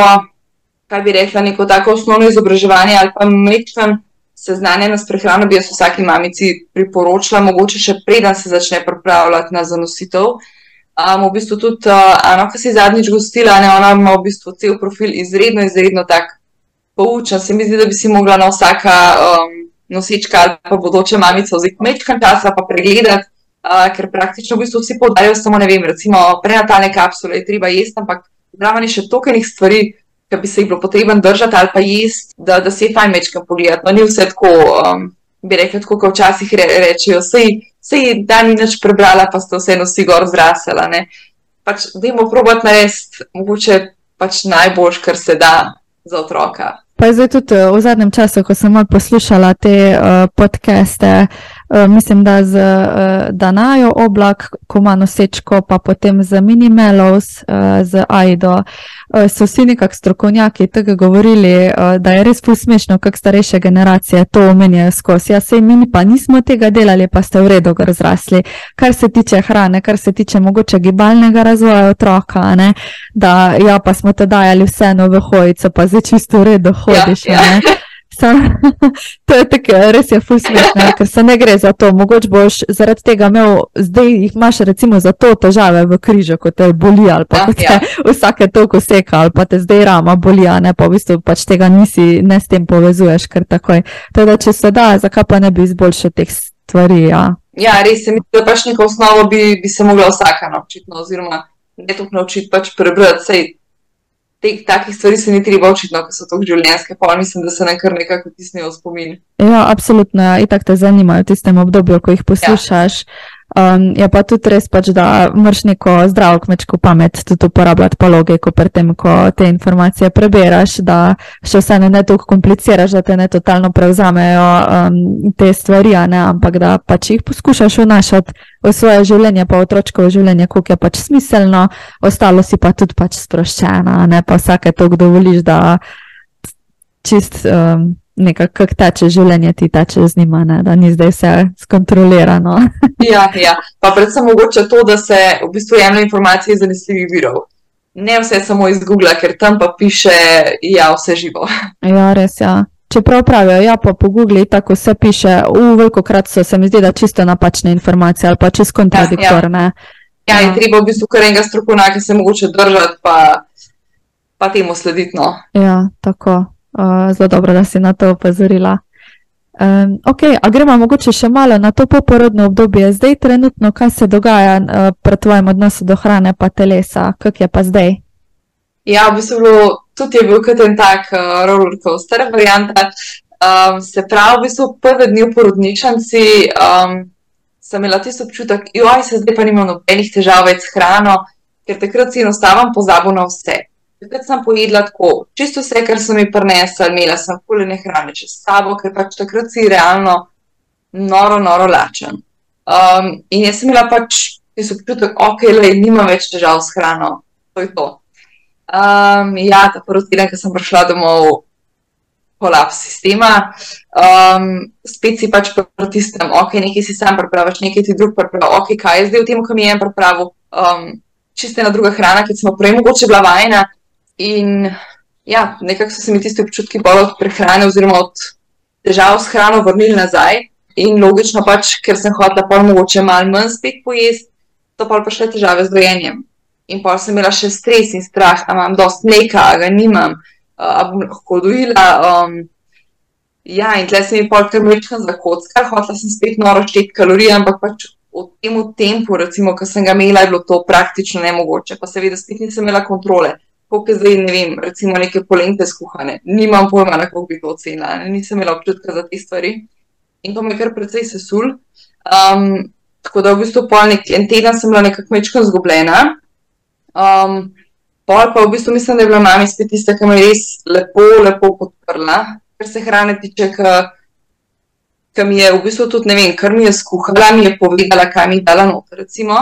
kaj bi rekla, neko tako osnovno izobraževanje ali pa večkrat seznanjena s prehrano bi jaz vsaki mamici priporočila, mogoče še preden se začne pripravljati na zanositev. Um, v bistvu tudi uh, Ana, ki si zadnjič gostila, ne, ona ima v bistvu cel profil izredno, izredno tak poučen. Se mi zdi, da bi si mogla na vsaka um, nosička ali pa bodoče mamica vzeti mečkan časa pa pregledati, uh, ker praktično v bistvu vsi podajo samo, ne vem, recimo prenatalne kapsule je treba jesti, ampak zraven je še tokenih stvari, ki bi se jih bilo potreben držati ali pa jesti, da, da si je fajn mečkan pogledati. No, ni vse tako, um, bi rekla, tako kot včasih re, rečejo, sej vse je dan noč prebrala, pa ste vseeno vsi gor zrasla. pač, dajmo probati narediti mogoče pač najboljš, kar se da za otroka. Pa zdaj tudi v zadnjem času, ko sem poslušala te uh, podcaste, uh, mislim, da z uh, Danajo oblak, ko ima nosečko, pa potem z Minimelos, uh, z Aido. Uh, Eh, so vsi nekako strokovnjaki tega govorili, eh, da je res posmešno, kako starejše generacije to omenjajo skozi. Ja, sej mi pa nismo tega delali, pa ste v redu razrasli. Kar se tiče hrane, kar se tiče mogoče gibalnega razvoja otroka, ne? da ja, pa smo te dajali vseeno v hojico, pa zdaj čisto v redu hodiš. Ja, ja. Sam, to je tako, res je fusmešno, ker se ne gre za to. Mogoče boš zaradi tega imel, zdaj jih imaš recimo za to težave v križu, kot te boli ali pa te ja. vsake toliko seka ali pa te zdaj rama boli, a ne pa v bistvu pač tega nisi, ne s tem povezuješ kar takoj. Teda, če se da, zakaj pa ne bi izboljšal teh stvari? Ja, ja res se mi zdi, da pač neko osnovo bi, bi se mogla vsaka naučiti, no, oziroma ne tukaj naučiti pač prebrati teh takih stvari se ni treba učiti, no, ker so to življenjske, pa mislim, da se nam kar nekako tisnejo v spomin. Ja, absolutno, ja. itak te zanimajo v tistem obdobju, ko jih poslušaš. Ja. Um, je pa tudi res, pač, da moraš neko zdravo kmečko pamet tudi uporabljati po logiko, pri tem, ko te informacije preberaš, da še vse ne toliko kompliciraš, da te ne totalno prevzamejo um, te stvari, ne, ampak da pač jih poskušaš vnašati v svoje življenje, pa v otroško življenje, koliko je pač smiselno, ostalo si pa tudi pač sproščena, ne pa vsake to, kdo voliš, da čist. Um, nekako kak teče življenje, ti teče z njima, ne? da ni zdaj vse skontrolirano. ja, ja, pa predvsem mogoče to, da se v bistvu jemlje informacije iz zanesljivih virov. Ne vse samo iz Google, ker tam pa piše, ja, vse živo. ja, res je. Ja. Čeprav pravijo, ja, pa po Google tako vse piše, v veliko krat so se mi zdi, da čisto napačne informacije ali pa čisto kontradiktorne. Ja, ja. ja, in treba v bistvu kar enega strokovnjaka se mogoče držati, pa, pa temu slediti. No. Ja, tako zelo dobro, da si na to opozorila. Um, ok, a gremo mogoče še malo na to poporodno obdobje. Zdaj, trenutno, kaj se dogaja uh, pri tvojem odnosu do hrane pa telesa, kak je pa zdaj? Ja, v bistvu tudi je bil kot en tak uh, roller coaster varianta. Um, se pravi, v bistvu prve dni v porodnišnici um, sem imela tisto občutek, joj, se zdaj pa nimam nobenih težav več s hrano, ker takrat si enostavno pozabil na vse. Takrat sem pojedla tako, čisto vse, kar sem mi prinesla, imela sem kuline hrane čez sabo, ker pač takrat si realno noro, noro lačen. Um, in jaz sem imela pač občutek, ok, le, nimam več težav s hrano, to je to. Um, ja, ta prvi teden, ko sem prišla domov, kolaps sistema, um, spet si pač pritisnem, ok, nekaj si sam pripraviš, nekaj ti drug pripravi, ok, kaj je zdaj v tem, ko mi je en pripravil. Um, Čiste ena druga hrana, ki smo prej mogoče bila vajena, In ja, nekako so se mi tisti občutki bolj od prehrane, oziroma od težav s hrano, vrnili nazaj. In logično, pač, ker sem hotela pa mogoče malo manj spet pojesti, so pa še težave z dojenjem. In pa sem imela še stres in strah, da imam dost neka, a ga nimam, a bom lahko dojila. Um, ja, in tle sem jih pol kar večkrat zakockala, hotela sem spet noro šteti kalorije, ampak pač v tem tempu, recimo, ki sem ga imela, je bilo to praktično nemogoče. Pa seveda spet nisem imela kontrole kot je zdaj, ne vem, recimo neke polente skuhane. Nimam pojma, kako bi to ocenila, nisem imela občutka za te stvari. In to me kar precej sesul. Um, tako da v bistvu pol nek en teden sem bila nekako mečko zgubljena. Um, pol pa v bistvu mislim, da je bila mama spet tista, ki me je res lepo, lepo podprla, kar se hrane tiče. Ki mi je v bistvu tudi, ne vem, kar mi je skuhala, mi je povedala, kaj mi je dala noter. Recimo.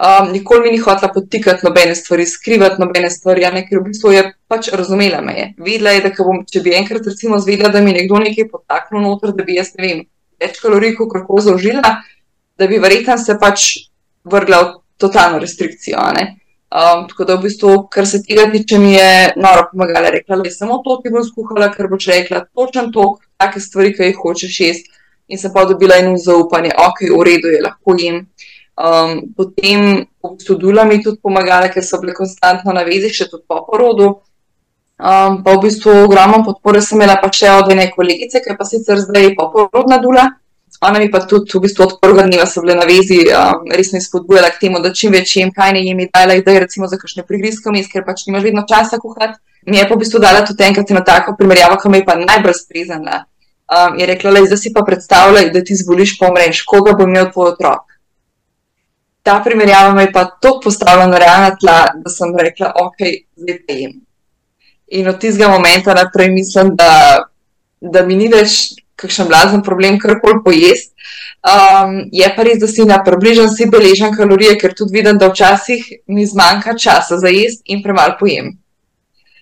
Um, nikoli mi ni hotela potikati nobene stvari, skrivati nobene stvari, ne, ker v bistvu je pač razumela me. Je. Videla je, da bom, če bi enkrat recimo zvedela, da mi nekdo nekaj potaknil noter, da bi jaz ne vem, več kalorij kot kako zaužila, da bi verjetno se pač vrgla v totalno restrikcijo. Um, tako da v bistvu, kar se tega tiče, mi je noro pomagala. Rekla je samo to, ki bom skuhala, ker boš rekla točen tok, take stvari, ki jih hočeš jesti. In sem pa dobila eno zaupanje, ok, v redu je, lahko jim. Um, potem so dulami tudi pomagali, ker so bili konstantno na vezi, še tudi po porodu. Um, pa v bistvu ogromno podpore sem imela pa še od ene kolegice, ki je pa sicer zdaj poporodna dula. Ona mi pa tudi v bistvu od prvega dneva so bile na vezi, um, res me spodbujala k temu, da čim več jem, kaj ne dala je, da je recimo za kakšne prigrizke vmes, ker pač nimaš vedno časa kuhati. Mi je pa v bistvu dala tudi enkrat eno tako primerjavo, ki me je pa najbolj spriznala. Um, je rekla, da si pa predstavljaj, da ti zboliš, pomreš, koga bo imel tvoj otrok ta primerjava me je pa tako postavila na realna tla, da sem rekla, ok, zdaj pa jem. In od tistega momenta naprej mislim, da, da mi ni več kakšen blazen problem, karkoli pojesti. Um, je pa res, da si na približen si beležen kalorije, ker tudi vidim, da včasih mi zmanjka časa za jesti in premalo pojem.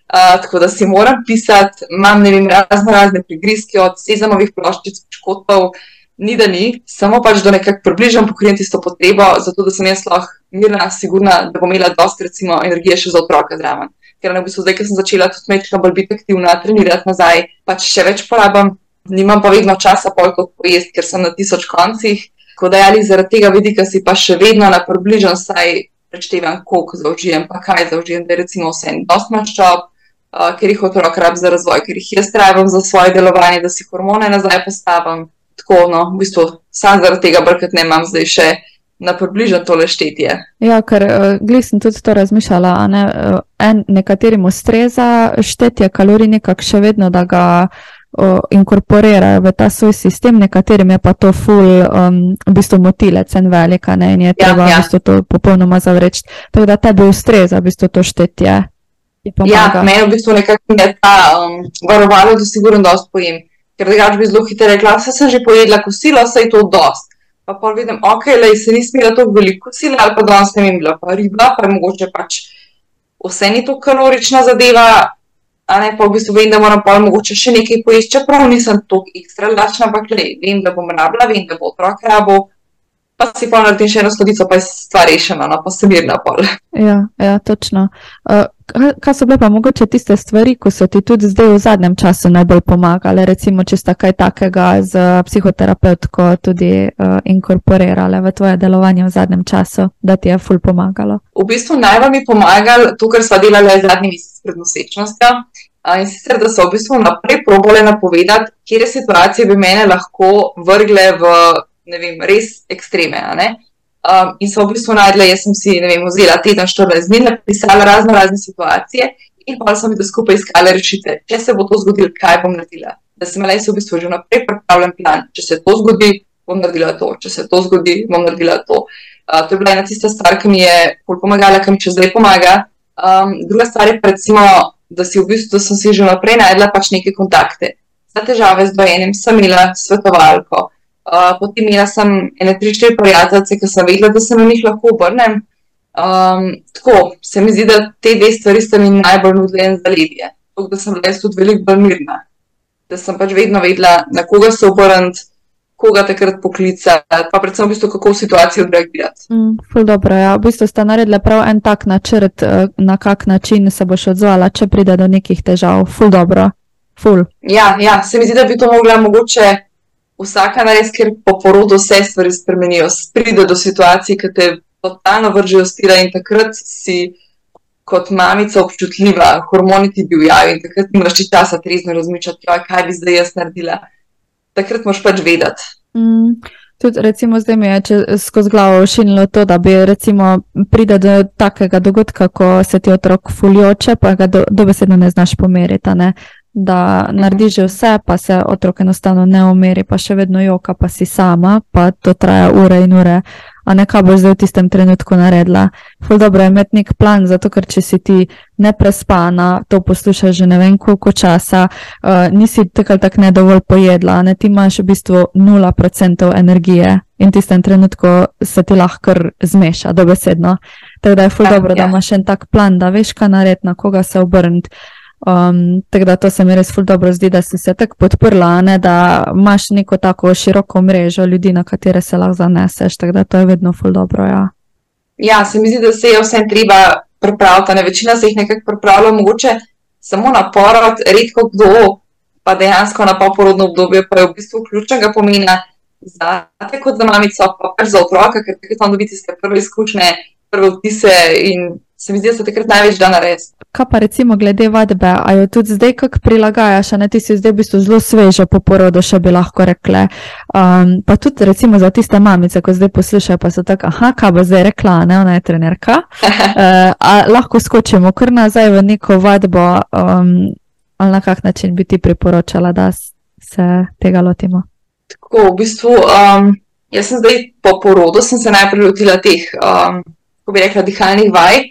Uh, tako da si moram pisati, imam ne vem, razno razne prigrizke od sezamovih ploščic, škotov, ni da ni, samo pač do nekako približen pokrijem tisto potrebo, zato da sem jaz lahko mirna, sigurna, da bom imela dosti recimo energije še za otroka zraven. Ker na v bistvu zdaj, ker sem začela tudi mečka bolj biti aktivna, trenirati nazaj, pač še več porabam nimam pa vedno časa pol kot pojesti, ker sem na tisoč koncih. Tako da ali zaradi tega vidika si pa še vedno na približen, saj prečtevam, koliko zaužijem, pa kaj zaužijem, da je recimo vse en dost maščob, uh, ker jih otrok rab za razvoj, ker jih jaz trebam za svoje delovanje, da si hormone nazaj postavim. Tako, no, v bistvu sam zaradi tega brkat ne imam zdaj še. Na približno tole štetje. Ja, ker uh, glej, sem tudi to razmišljala. Ne? Uh, en, nekaterim ustreza štetje kalorij, nekako še vedno, da ga uh, inkorporirajo v ta svoj sistem, nekaterim je pa to ful, um, v bistvu motilec en velika ne, in je ja, treba ja. v bistvu to popolnoma zavreči. Tako da tebi ustreza v bistvu to štetje. Ja, meni v bistvu nekako je ta um, varovalo, da sigurno dosti pojem. Ker drugač bi zelo hitro rekla, vse sem že pojedla kosilo, vse je to dosti. Pa pa vidim, ok, le se ni smela to veliko kosila, ali pa danes ne vem, bila pa riba, pa je mogoče pač vse ni to kalorična zadeva, a ne pa v bistvu vem, da moram pa mogoče še nekaj pojesti, čeprav nisem tako ekstra lačna, ampak le, vem, da bom rabila, vem, da bo otrok rabo. Pa si pa naredim še eno sladico, pa je stvar rešena, no pa se mirna pol. Ja, ja točno. Uh, kaj so bile pa mogoče tiste stvari, ko so ti tudi zdaj v zadnjem času najbolj pomagale, recimo, če sta kaj takega z psihoterapeutko tudi uh, inkorporirale v tvoje delovanje v zadnjem času, da ti je ful pomagalo? V bistvu najbolj mi pomagal to, kar sva delala zadnji mesec pred nosečnostjo. In sicer, da so v bistvu naprej probole napovedati, kje situacije bi mene lahko vrgle v vem, res ekstreme. Um, in so v bistvu najdela, jaz sem si vem, vzela teden, 14 dni, napisala razno razne situacije in pa sem jih skupaj iskala rešitve. Če se bo to zgodilo, kaj bom naredila? Da sem imela v bistvu že naprej pripravljen plan. Če se to zgodi, bom naredila to. Če se to zgodi, bom naredila to. Uh, to je bila ena tista stvar, ki mi je pomagala, ki mi še zdaj pomaga. Um, druga stvar je, recimo, da, v bistvu, da sem si že naprej najdela pač neke kontakte. Za težave z dojenjem sem imela svetovalko, uh, potem imela sem ene tri, štiri prijateljice, ki sem vedela, da se na njih lahko obrnem. Um, tako se mi zdi, da te dve stvari sta mi najbolj nudile za ledje. Tako da sem res tudi veliko bolj mirna, da sem pač vedno vedela, na koga se obrniti koga takrat poklicati, pa predvsem v bistvu, kako v situaciji odreagirati. Mm, dobro, ja. V bistvu ste naredili prav en tak načrt, eh, na kak način se boš odzvala, če pride do nekih težav. Ful dobro. Ful. Ja, ja, se mi zdi, da bi to mogla mogoče vsaka narediti, ker po porodu vse stvari spremenijo. Pride do situacij, ki te totalno vržejo stila in takrat si. Kot mamica občutljiva, hormoni ti bivajo in takrat imaš časa trezno razmišljati, kaj bi zdaj jaz naredila takrat moš pač vedeti. Mm. Tudi, recimo, zdaj mi je skozi glavo šinilo to, da bi pride do takega dogodka, ko se ti otrok fuljoče, pa ga do, dobesedno ne znaš pomeriti. Ne? Da narediš že vse, pa se otrok enostavno ne umiri, pa še vedno joka, pa si sama, pa to traja ure in ure a ne kaj boš zdaj v tistem trenutku naredila. Ful dobro je imeti nek plan, zato ker če si ti neprespana, to poslušaš že ne vem koliko časa, uh, nisi tako ali tako ne dovolj pojedla, ne ti imaš v bistvu 0% energije in v tistem trenutku se ti lahko zmeša, dobesedno. Tako da je ful ja, dobro, ja. da imaš en tak plan, da veš, kaj narediti, na koga se obrniti. Um, tako da to se mi res ful dobro zdi, da si se tako podprla, ne, da imaš neko tako široko mrežo ljudi, na katere se lahko zaneseš. Tako da to je vedno ful dobro. Ja. ja, se mi zdi, da se je vsem treba pripraviti. Ne večina se jih nekako pripravlja, mogoče samo na porod, redko kdo, pa dejansko na poporodno obdobje, pa je v bistvu ključnega pomena za te kot za mamico, pa pač za otroka, ker takrat tam dobiti ste prve izkušnje, prve vtise in se mi zdi, da se takrat največ da narediti. Kaj pa recimo glede vadbe, a jo tudi zdaj kako prilagajaš, a ne ti si zdaj v bistvu zelo sveža po porodu, še bi lahko rekle. Um, pa tudi recimo za tiste mamice, ko zdaj poslušajo, pa so tako, aha, kaj bo zdaj rekla, ne, ona je trenerka. Uh, a lahko skočimo kar nazaj v neko vadbo, um, ali na kak način bi ti priporočala, da se tega lotimo? Tako, v bistvu. Um... jaz sem zdaj po porodu, sem se najprej lotila teh, um, kako bi rekla, dihalnih vaj.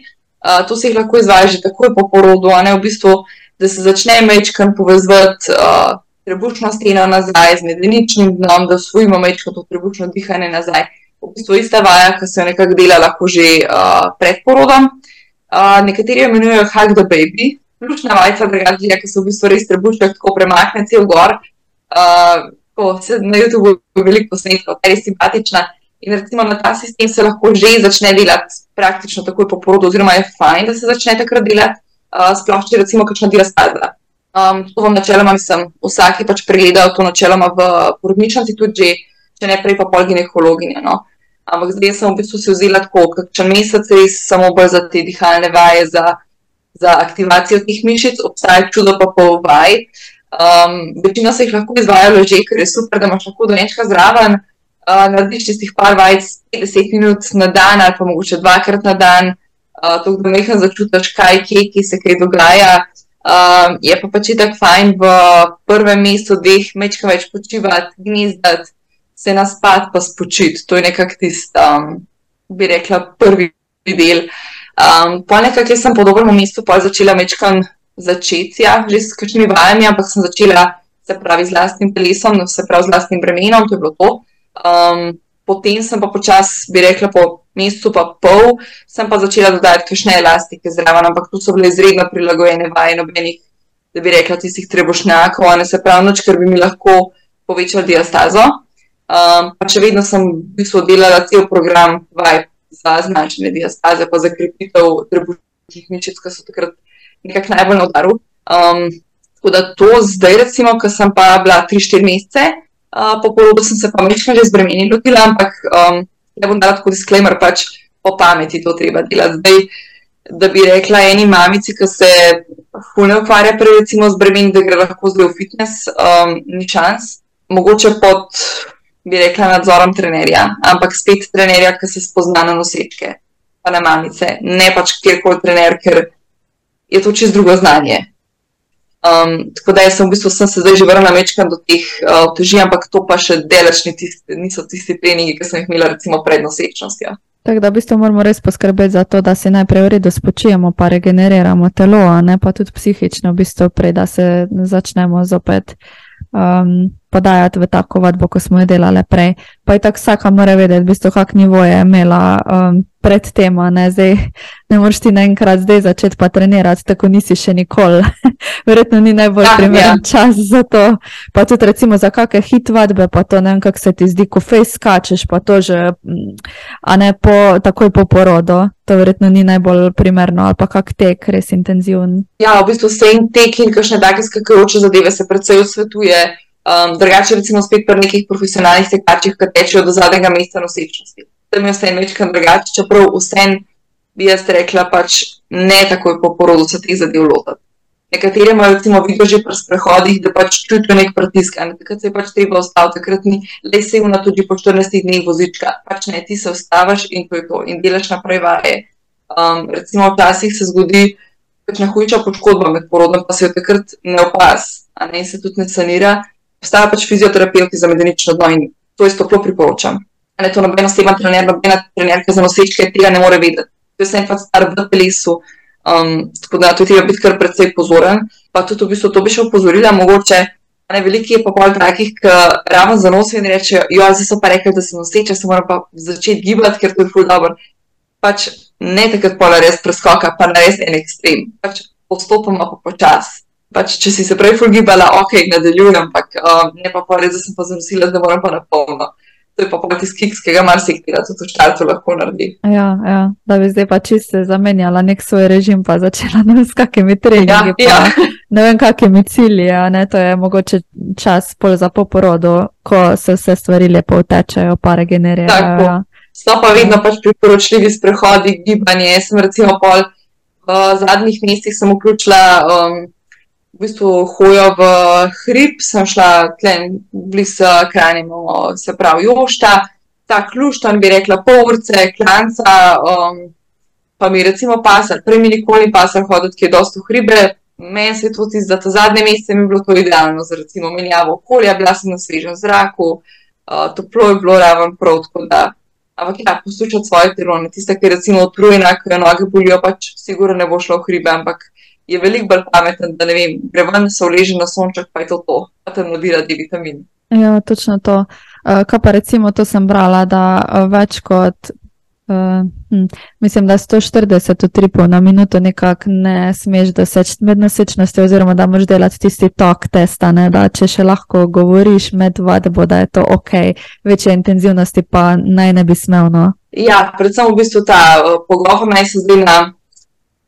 Uh, to se jih lahko izvaja že takoj po porodu, ne v bistvu, da se začne mečkan povezati uh, trebušno steno nazaj z medeničnim dnom, da usvojimo mečkan to trebušno dihanje nazaj. V bistvu ista vaja, ki se jo nekako dela lahko že uh, pred porodom. Uh, nekateri jo imenujejo Hug the Baby, ključna vajca, drugače, ki se v bistvu res trebušno tako premakne cel gor. Uh, ko se na YouTubu veliko posnetkov, ta je simpatična. In recimo na ta sistem se lahko že začne delati praktično takoj po porodu, oziroma je fajn, da se začne takrat delati, uh, sploh če recimo kakšna diastaza. Um, to vam načeloma mislim, vsak je pač pregledal to načeloma v porodnišnici, tudi že, če ne prej pa pol ginekologinja. No. Ampak zdaj sem v bistvu si vzela tako, kakšen mesec res samo bolj za te dihalne vaje, za, za aktivacijo teh mišic, obstaja čudo pa pol vaj. Um, večina se jih lahko izvaja leže, ker je super, da imaš lahko do nečega zraven. Uh, narediš čistih par vajc, 10 minut na dan, ali pa mogoče dvakrat na dan, uh, tako da nekaj začutiš, kaj je, ki se kaj dogaja. Um, je pa pač tako fajn v prvem mestu, dveh mečka več počivati, gnizdati, se naspati, pa spočiti. To je nekako tisti, um, bi rekla, prvi del. Um, po nekaj, ki sem po dobrem mestu, pa začela mečkati začeti, ja, že s kakšnimi vajami, ampak sem začela se pravi z vlastnim telesom, se pravi z vlastnim bremenom, to je bilo to. Um, potem sem pa počasi, bi rekla, po mesecu pa pol, sem pa začela dodajati kakšne elastike zraven, ampak tu so bile izredno prilagojene vaje, nobenih, da bi rekla, tistih trebušnjakov, ne se pravi noč, ker bi mi lahko povečal diastazo. Um, pa če vedno sem v bistvu delala cel program vaj za značene diastaze, pa za krepitev trebušnih mišic, ki so takrat nekako najbolj na udaru. Um, tako da to zdaj, recimo, ko sem pa bila 3-4 mesece, uh, po porodu sem se pa nekaj že zbremenila, ampak um, ne bom dala tako disclaimer, pač po pameti to treba delati. Zdaj, da bi rekla eni mamici, ki se fulno ukvarja prej recimo z bremeni, da gre lahko zdaj v fitness, um, ni čas. Mogoče pod, bi rekla, nadzorom trenerja, ampak spet trenerja, ki se spozna na nosečke, pa na mamice, ne pač kjerkoli trener, ker je to čez drugo znanje. Um, tako da sem v bistvu sem se zdaj že vrnila večkrat do teh uh, teži, ampak to pa še deleč ni tiste, niso tisti treningi, ki sem jih imela recimo pred nosečnostjo. Tako da v bistvu moramo res poskrbeti za to, da se najprej v redu spočijemo, pa regeneriramo telo, ne pa tudi psihično, v bistvu prej, da se začnemo zopet um, podajati v tako vadbo, kot smo jo delali prej. Pa je tako vsaka mora vedeti, v bistvu, kak nivo je imela um, pred tem, ne, zdaj, ne moreš ti naenkrat zdaj začeti pa trenirati, tako nisi še nikoli. Verjetno ni najbolj ja, primeren ja. čas za to. Pa tudi recimo za kakšne hit vadbe, pa to ne vem, kako se ti zdi, ko fej skačeš, pa to že, a ne po, takoj po porodu. To verjetno ni najbolj primerno, ali pa kak tek, res intenziven. Ja, v bistvu se in tek in kakšne take skakajoče zadeve se predvsej osvetuje. Um, drugače, recimo, spet pri nekih profesionalnih tekačih, ki tečejo do zadnjega meseca nosečnosti. Tam je vse nekaj drugače, čeprav vse bi jaz rekla, pač ne takoj po porodu se teh zadev lotiti. Nekateri imajo, recimo, vidijo že pri sprehodih, da pač čutijo nek pritisk, in takrat se je pač treba ustaviti, takrat ni le se vna tudi po 14 dneh vozička, pač ne ti se ustaviš in to je to, in delaš naprej vaje. Um, recimo, včasih se zgodi, pač na hujša poškodba med porodom, pa se jo takrat ne opaz, a ne se tudi ne sanira obstajajo pač fizioterapeuti za medenično dno in to jaz toplo priporočam. Ne, to nobeno osebno trener, nobena trenerka za nosečke tega ne more vedeti. To je vse pač star v telesu, um, tako da tu treba biti kar precej pozoren. Pa tudi v bistvu to bi še upozorila, mogoče ne veliki je pa pol takih, ki ravno za nos in rečejo, jo, zdaj so pa rekli, da sem noseča, se moram pa začeti gibati, ker to je ful dobro. Pač ne takrat pola res preskoka, pa na res en ekstrem. Pač postopoma pa počasi pač, če si se prej fulgibala, ok, nadaljujem, ampak uh, ne pa povedati, da sem pa zanosila, da moram pa na polno. To je pa pa tisk, ki ga marsikaj tudi v štartu lahko naredi. Ja, ja, da bi zdaj pa čiste zamenjala nek svoj režim, pa začela ne vem s kakimi treningi. Ja, ja. Ne vem, kakimi cilji, ne, to je mogoče čas pol za poporodo, ko se vse stvari lepo utečejo, pa regenerirajo. Ja. So pa vedno pač priporočljivi sprehodi, gibanje. Jaz sem recimo pol v zadnjih mesecih sem vključila um, v bistvu hojo v hrib, sem šla tlem blizu krajnemu, se pravi, Jošta, ta kluštan bi rekla, povrce, klanca, um, pa mi recimo pasar, prej mi nikoli pasar hoditi, ki je dosto hribe, meni se je tudi za to zadnje mesece mi bilo to idealno, za recimo menjavo okolja, bila sem na svežem zraku, uh, toplo je bilo raven prav tako da. Ampak ja, poslušati svoje telo, ne tiste, ki recimo utrujena, ki jo noge bolijo, pač sigurno ne bo šlo v hribe, ampak je veliko bolj pameten, da ne vem, gre ven, se uleže na sonček, pa je to to, pa te nudira D vitamin. Ja, točno to. Uh, kaj pa recimo to sem brala, da uh, več kot Uh, hm, mislim, da 140 utripov na minuto nekako ne smeš doseči med nosečnostjo, oziroma da moraš delati tisti tok testa, ne, da če še lahko govoriš med vadbo, da je to ok, večje intenzivnosti pa naj ne bi smel. No. Ja, predvsem v bistvu ta uh, pogovor naj se zdaj na,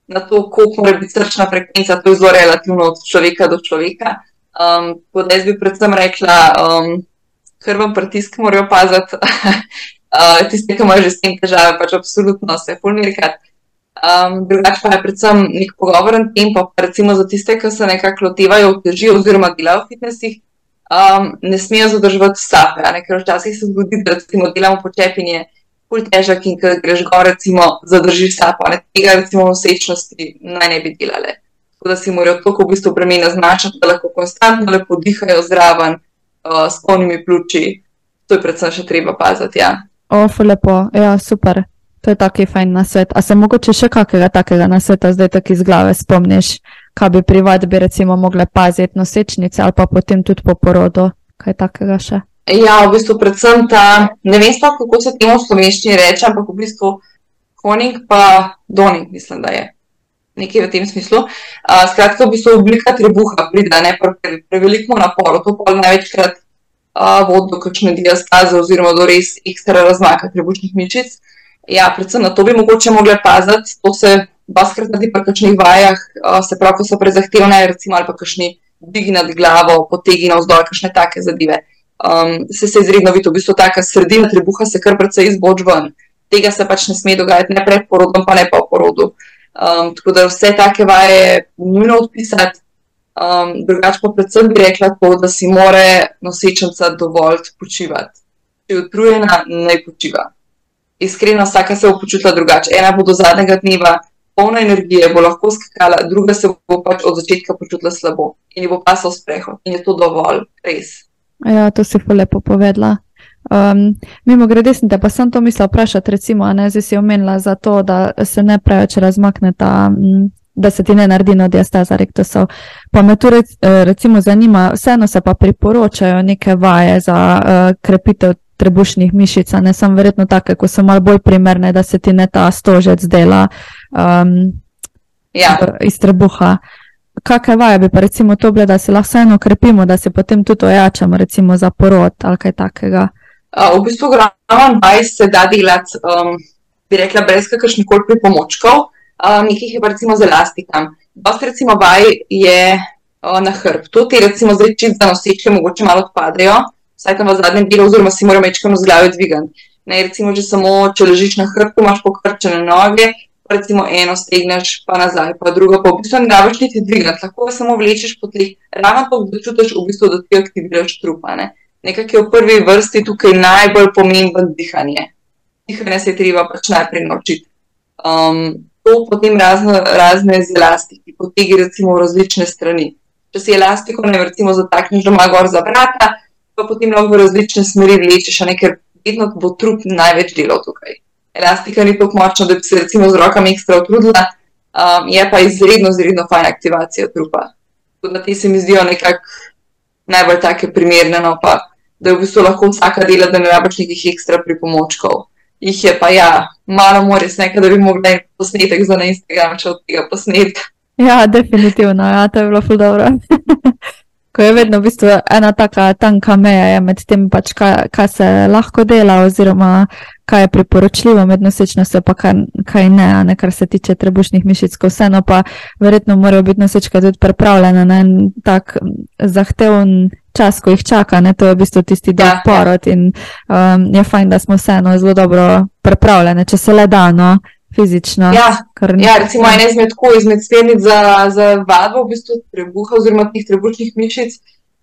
na to, koliko mora biti srčna frekvenca, to je zelo relativno od človeka do človeka. Um, tako da jaz bi predvsem rekla, um, krvni pritisk morajo paziti. uh, tiste, ki imajo že s tem težave, pač absolutno se fulmirkat. Um, drugače pa je predvsem nek pogovoren tempo, recimo za tiste, ki se nekako lotevajo v teži oziroma delajo v fitnesih, um, ne smejo zadrževati sape, ker včasih se zgodi, da recimo delamo počepinje, pult težak in ker greš gor, recimo zadržiš sapo, ne tega recimo v sečnosti naj ne bi delale. Tako da si morajo toliko v bistvu bremena značati, da lahko konstantno lepo dihajo zraven uh, s polnimi pljuči. To je predvsem še treba paziti, ja. Of, lepo, ja, super. To je taki fajn na svet. A se mogoče še kakega takega na sveta zdaj tako iz glave spomniš, kaj bi pri vadbi recimo mogle paziti nosečnice ali pa potem tudi po porodu, kaj takega še? Ja, v bistvu predvsem ta, ne vem sploh, kako se temu v slovenščini reče, ampak v bistvu koning pa doning, mislim, da je. Nekaj v tem smislu. Uh, skratka, v bistvu oblika trebuha pride, ne pre, preveliko naporu. To pa največkrat vod do kakšne diastaze oziroma do res ekstra razmaka trebušnih mišic. Ja, predvsem na to bi mogoče mogli paziti, to se baskrat naredi pri kakšnih vajah, se pravi, ko so prezahtevne, recimo ali pa kakšni digi nad glavo, potegi na vzdolj, kakšne take zadeve. Um, se se izredno vidi, v bistvu taka sredina trebuha se kar precej izboč ven. Tega se pač ne sme dogajati ne pred porodom, pa ne pa v porodu. Um, tako da vse take vaje je nujno odpisati, Um, drugače pa predvsem bi rekla to, da si more nosečnica dovolj počivati. Če je utrujena, naj počiva. Iskreno, vsaka se bo počutila drugače. Ena bo do zadnjega dneva polna energije, bo lahko skakala, druga se bo pač od začetka počutila slabo in ji bo pasal sprehod. In je to dovolj, res. Ja, to si pa lepo povedala. Um, mimo grede, sem te pa sem to mislila vprašati, recimo, ne, zdaj si omenila za to, da se ne preveč razmakne ta mm, da se ti ne naredi no diastaza rektusov. Pa me tu eh, recimo zanima, vseeno se pa priporočajo neke vaje za uh, krepitev trebušnih mišic, ne samo verjetno take, ko so malo bolj primerne, da se ti ne ta stožec dela um, ja. iz trebuha. Kakšne vaje bi pa recimo to bile, da se lahko vseeno krepimo, da se potem tudi ojačamo, recimo za porod ali kaj takega? Uh, v bistvu, glavno vaj se da delati, um, bi rekla, brez kakršnih koli pripomočkov um, nekih je pa recimo z elastikam. Dosti recimo vaj je uh, na hrbtu, ti recimo zdaj čist za noseče mogoče malo odpadejo, vsaj tam v zadnjem delu, oziroma si moramo večkrat z glave dvigati. Ne, recimo, že samo, če ležiš na hrbtu, imaš pokrčene noge, recimo eno stegneš, pa nazaj, pa drugo, pa v bistvu ne rabiš niti dvigati, lahko samo vlečeš po tleh, ravno to, da čutiš v bistvu, da ti aktiviraš trupa. Ne. Nekako je v prvi vrsti tukaj najbolj pomemben dihanje. Dihanje se je treba pač najprej naučiti. Um, to potem razno, razne z elastiki, potegi recimo v različne strani. Če si elastiko ne recimo zatakneš doma gor za vrata, pa potem lahko v različne smeri vlečeš, ker vedno bo trup največ delal tukaj. Elastika ni tako močna, da bi se recimo z rokami ekstra utrudila, um, je pa izredno, izredno fajn aktivacija trupa. Tako da ti se mi zdijo nekako najbolj take primerne, no pa da v bistvu lahko vsaka dela, da ne rabiš nekih ekstra pripomočkov jih je pa ja, malo more snega, da bi mogli posnetek za na Instagram, če od tega posnetka. Ja, definitivno, ja, to je bilo ful dobro. Ko je vedno v bistvu ena taka tanka meja med tem, pač, kaj, kaj se lahko dela, oziroma kaj je priporočljivo med nosečnostjo, pa kaj, kaj ne, ne, kar se tiče trebušnih mišic. Vseeno pa verjetno morajo biti nosečka tudi pripravljena na en tak zahteven čas, ko jih čaka, ne, to je v bistvu tisti dolg ja, ja. porod in um, je fajn, da smo vseeno zelo dobro pripravljene, če se le da, no, fizično. Ja, ni... ja recimo ena izmed tako izmed smernic za, za vadbo, v bistvu trebuha oziroma tih trebušnih mišic.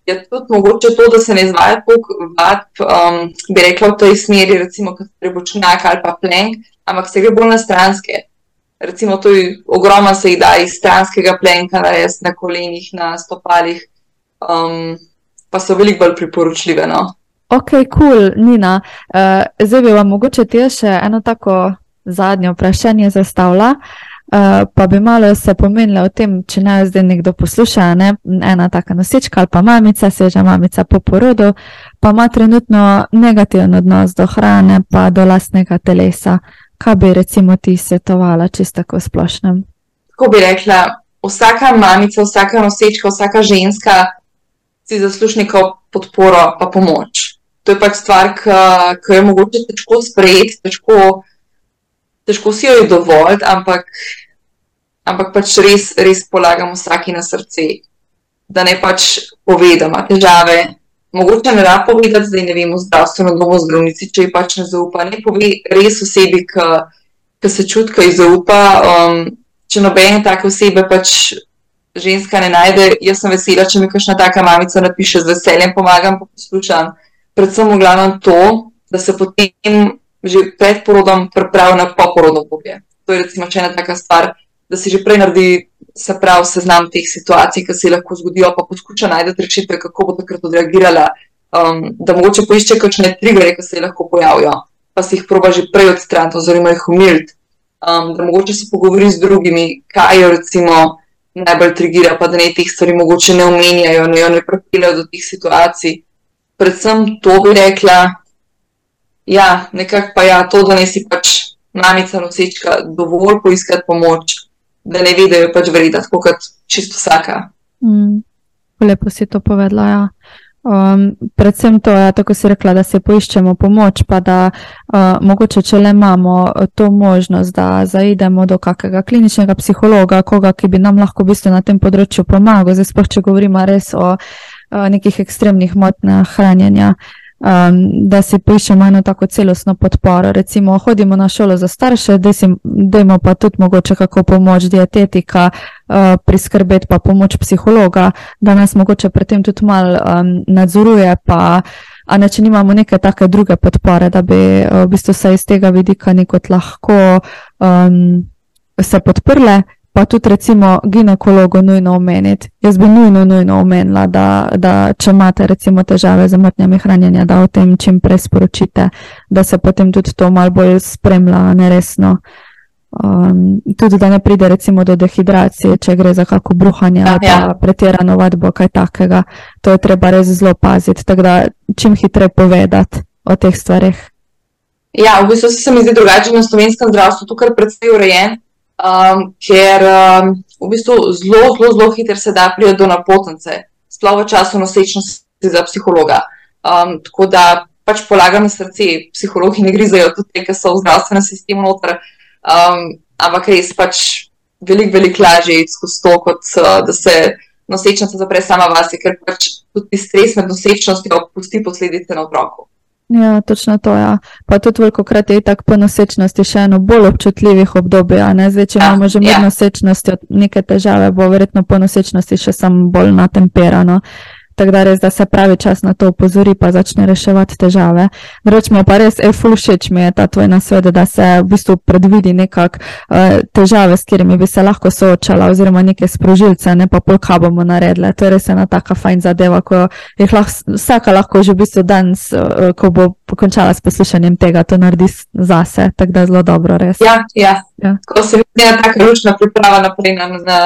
Je tudi mogoče to, da se ne izvaja toliko vadb, um, bi rekla v tej smeri, recimo kot trebušnjak ali pa plenk, ampak se gre bolj na stranske. Recimo, to je ogromno se jih da iz stranskega plenka, da je na kolenih, na stopalih. Um, pa so veliko bolj priporočljive. No? Ok, kul, cool, Nina. Uh, zdaj bi vam mogoče ti še eno tako zadnje vprašanje zastavila. Uh, pa bi malo se pomenila o tem, če naj zdaj nekdo posluša, ne? ena taka nosečka ali pa mamica, sveža mamica po porodu, pa ima trenutno negativen odnos do hrane, pa do lastnega telesa. Kaj bi recimo ti svetovala, čisto tako splošnem? Ko bi rekla, vsaka mamica, vsaka nosečka, vsaka ženska si zasluži neko podporo, pa pomoč. To je pač stvar, ki jo je mogoče težko sprejeti, težko težko si jo je dovolj, ampak, ampak pač res, res polagamo vsaki na srce, da ne pač pove, da ima težave. Mogoče ne da povedati, da ne vemo zdravstveno domo zdravnici, če ji pač ne zaupa. Ne pove res osebi, ki se čuti, ki ji zaupa. Um, če nobene take osebe pač ženska ne najde, jaz sem vesela, če mi kakšna taka mamica napiše z veseljem, pomagam pa poslušam. Predvsem v glavnem to, da se potem že pred porodom pripravi na poporodno obdobje. To je recimo ena taka stvar, da si že prej naredi se prav seznam teh situacij, ki se lahko zgodijo, pa poskuša najti rešitve, kako bo takrat odreagirala, um, da mogoče poišče kakšne trigere, ki se lahko pojavijo, pa si jih proba že prej odstraniti oziroma jih umiriti. Um, da mogoče se pogovori z drugimi, kaj jo recimo najbolj trigira, pa da ne teh stvari mogoče ne omenjajo, ne jo ne pripeljajo do teh situacij. Predvsem to bi rekla, ja, nekako pa ja, to, da ne si pač mamica nosečka dovolj poiskati pomoč, da ne vedejo pač vredati, tako kot čisto vsaka. Mm, lepo si to povedala. Ja. Um, predvsem to je, ja, tako si rekla, da se poiščemo pomoč, pa da uh, mogoče, če le imamo to možnost, da zaidemo do kakega kliničnega psihologa, koga, ki bi nam lahko v bistvu na tem področju pomagal, zdaj sploh, če govorimo res o uh, nekih ekstremnih motnjah hranjenja. Uh, um, da si pišemo eno tako celostno podporo. Recimo, hodimo na šolo za starše, da imamo pa tudi mogoče kako pomoč dietetika, uh, priskrbeti pa pomoč psihologa, da nas mogoče pri tem tudi mal um, nadzoruje. Pa, A ne, če nimamo neke take druge podpore, da bi uh, v bistvu se iz tega vidika nekot lahko um, se podprle, pa tudi recimo ginekologu nujno omeniti. Jaz bi nujno, nujno omenila, da, da če imate recimo težave z motnjami hranjenja, da o tem čim prej sporočite, da se potem tudi to mal bolj spremlja, neresno. Um, tudi da ne pride recimo do dehidracije, če gre za kako bruhanje ali ja, ja. pretirano vadbo, kaj takega. To je treba res zelo paziti, tako da čim hitreje povedati o teh stvarih. Ja, v bistvu se mi zdi drugače na slovenskem zdravstvu, tukaj predvsej urejen um, ker um, v bistvu zelo, zelo, zelo hitro se da priti do napotnice, sploh v času nosečnosti za psihologa. Um, tako da pač polagam na srce, psihologi ne grizajo tudi te, ki so v zdravstvenem sistemu noter, um, ampak res pač veliko, veliko lažje je skozi to, kot uh, da se nosečnica zapre sama vase, ker pač tudi stres med nosečnostjo pusti posledice na otroku. Ja, točno to je. Ja. Pa tudi veliko krat je tako po nosečnosti še eno bolj občutljivih obdobij. Zdaj, če ja, imamo že med ja. nosečnostjo neke težave, bo verjetno po nosečnosti še samo bolj natemperano. Tako da res, da se pravi čas na to upozori, pa začne reševati težave. Rečemo pa res, e, ful všeč mi je ta tvoj nasvet, da se v bistvu predvidi nekak uh, težave, s katerimi bi se lahko soočala, oziroma neke sprožilce, ne pa polka bomo naredile. To je res ena taka fajn zadeva, ko jih lahko, vsaka lahko že v bistvu danes, uh, ko bo pokončala s poslušanjem tega, to naredi zase. Tako da je zelo dobro, res. Ja, ja. ja. Ko se vidi ena taka ručna priprava naprej na. na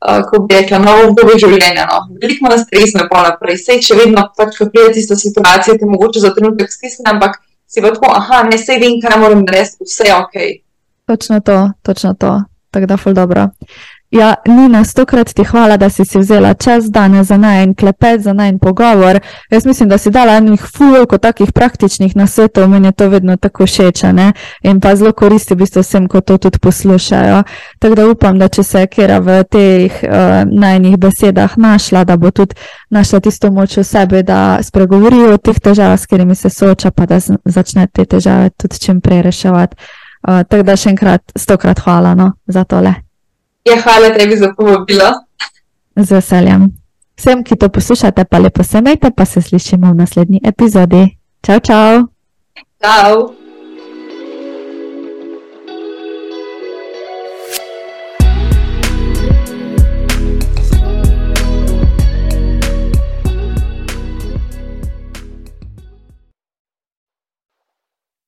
ko bi rekla, novo obdobje življenja. No. Veliko nas stresno je pa naprej. Sej, če vedno pač, ko pride tista situacija, te mogoče za trenutek stisne, ampak si pa tako, aha, ne sej vem, kaj moram narediti, vse je ok. Točno to, točno to. Tako da, ful dobro. Ja, Nina, stokrat ti hvala, da si si vzela čas danes za najen klepet, za najen pogovor. Jaz mislim, da si dala enih fulko takih praktičnih nasvetov, meni je to vedno tako všeč in pa zelo koristi v bistvu vsem, ko to tudi poslušajo. Tako da upam, da če se je kera v teh uh, najnih besedah našla, da bo tudi našla tisto moč v sebi, da spregovori o teh težavah, s katerimi se sooča, pa da začne te težave tudi čim prej reševati. Uh, tako da še enkrat stokrat hvala no, za tole. Ja, hvala tebi za povabilo. Z veseljem. Vsem, ki to poslušate, pa lepo se majte, pa se slišimo v naslednji epizodi. Čau, čau. Čau.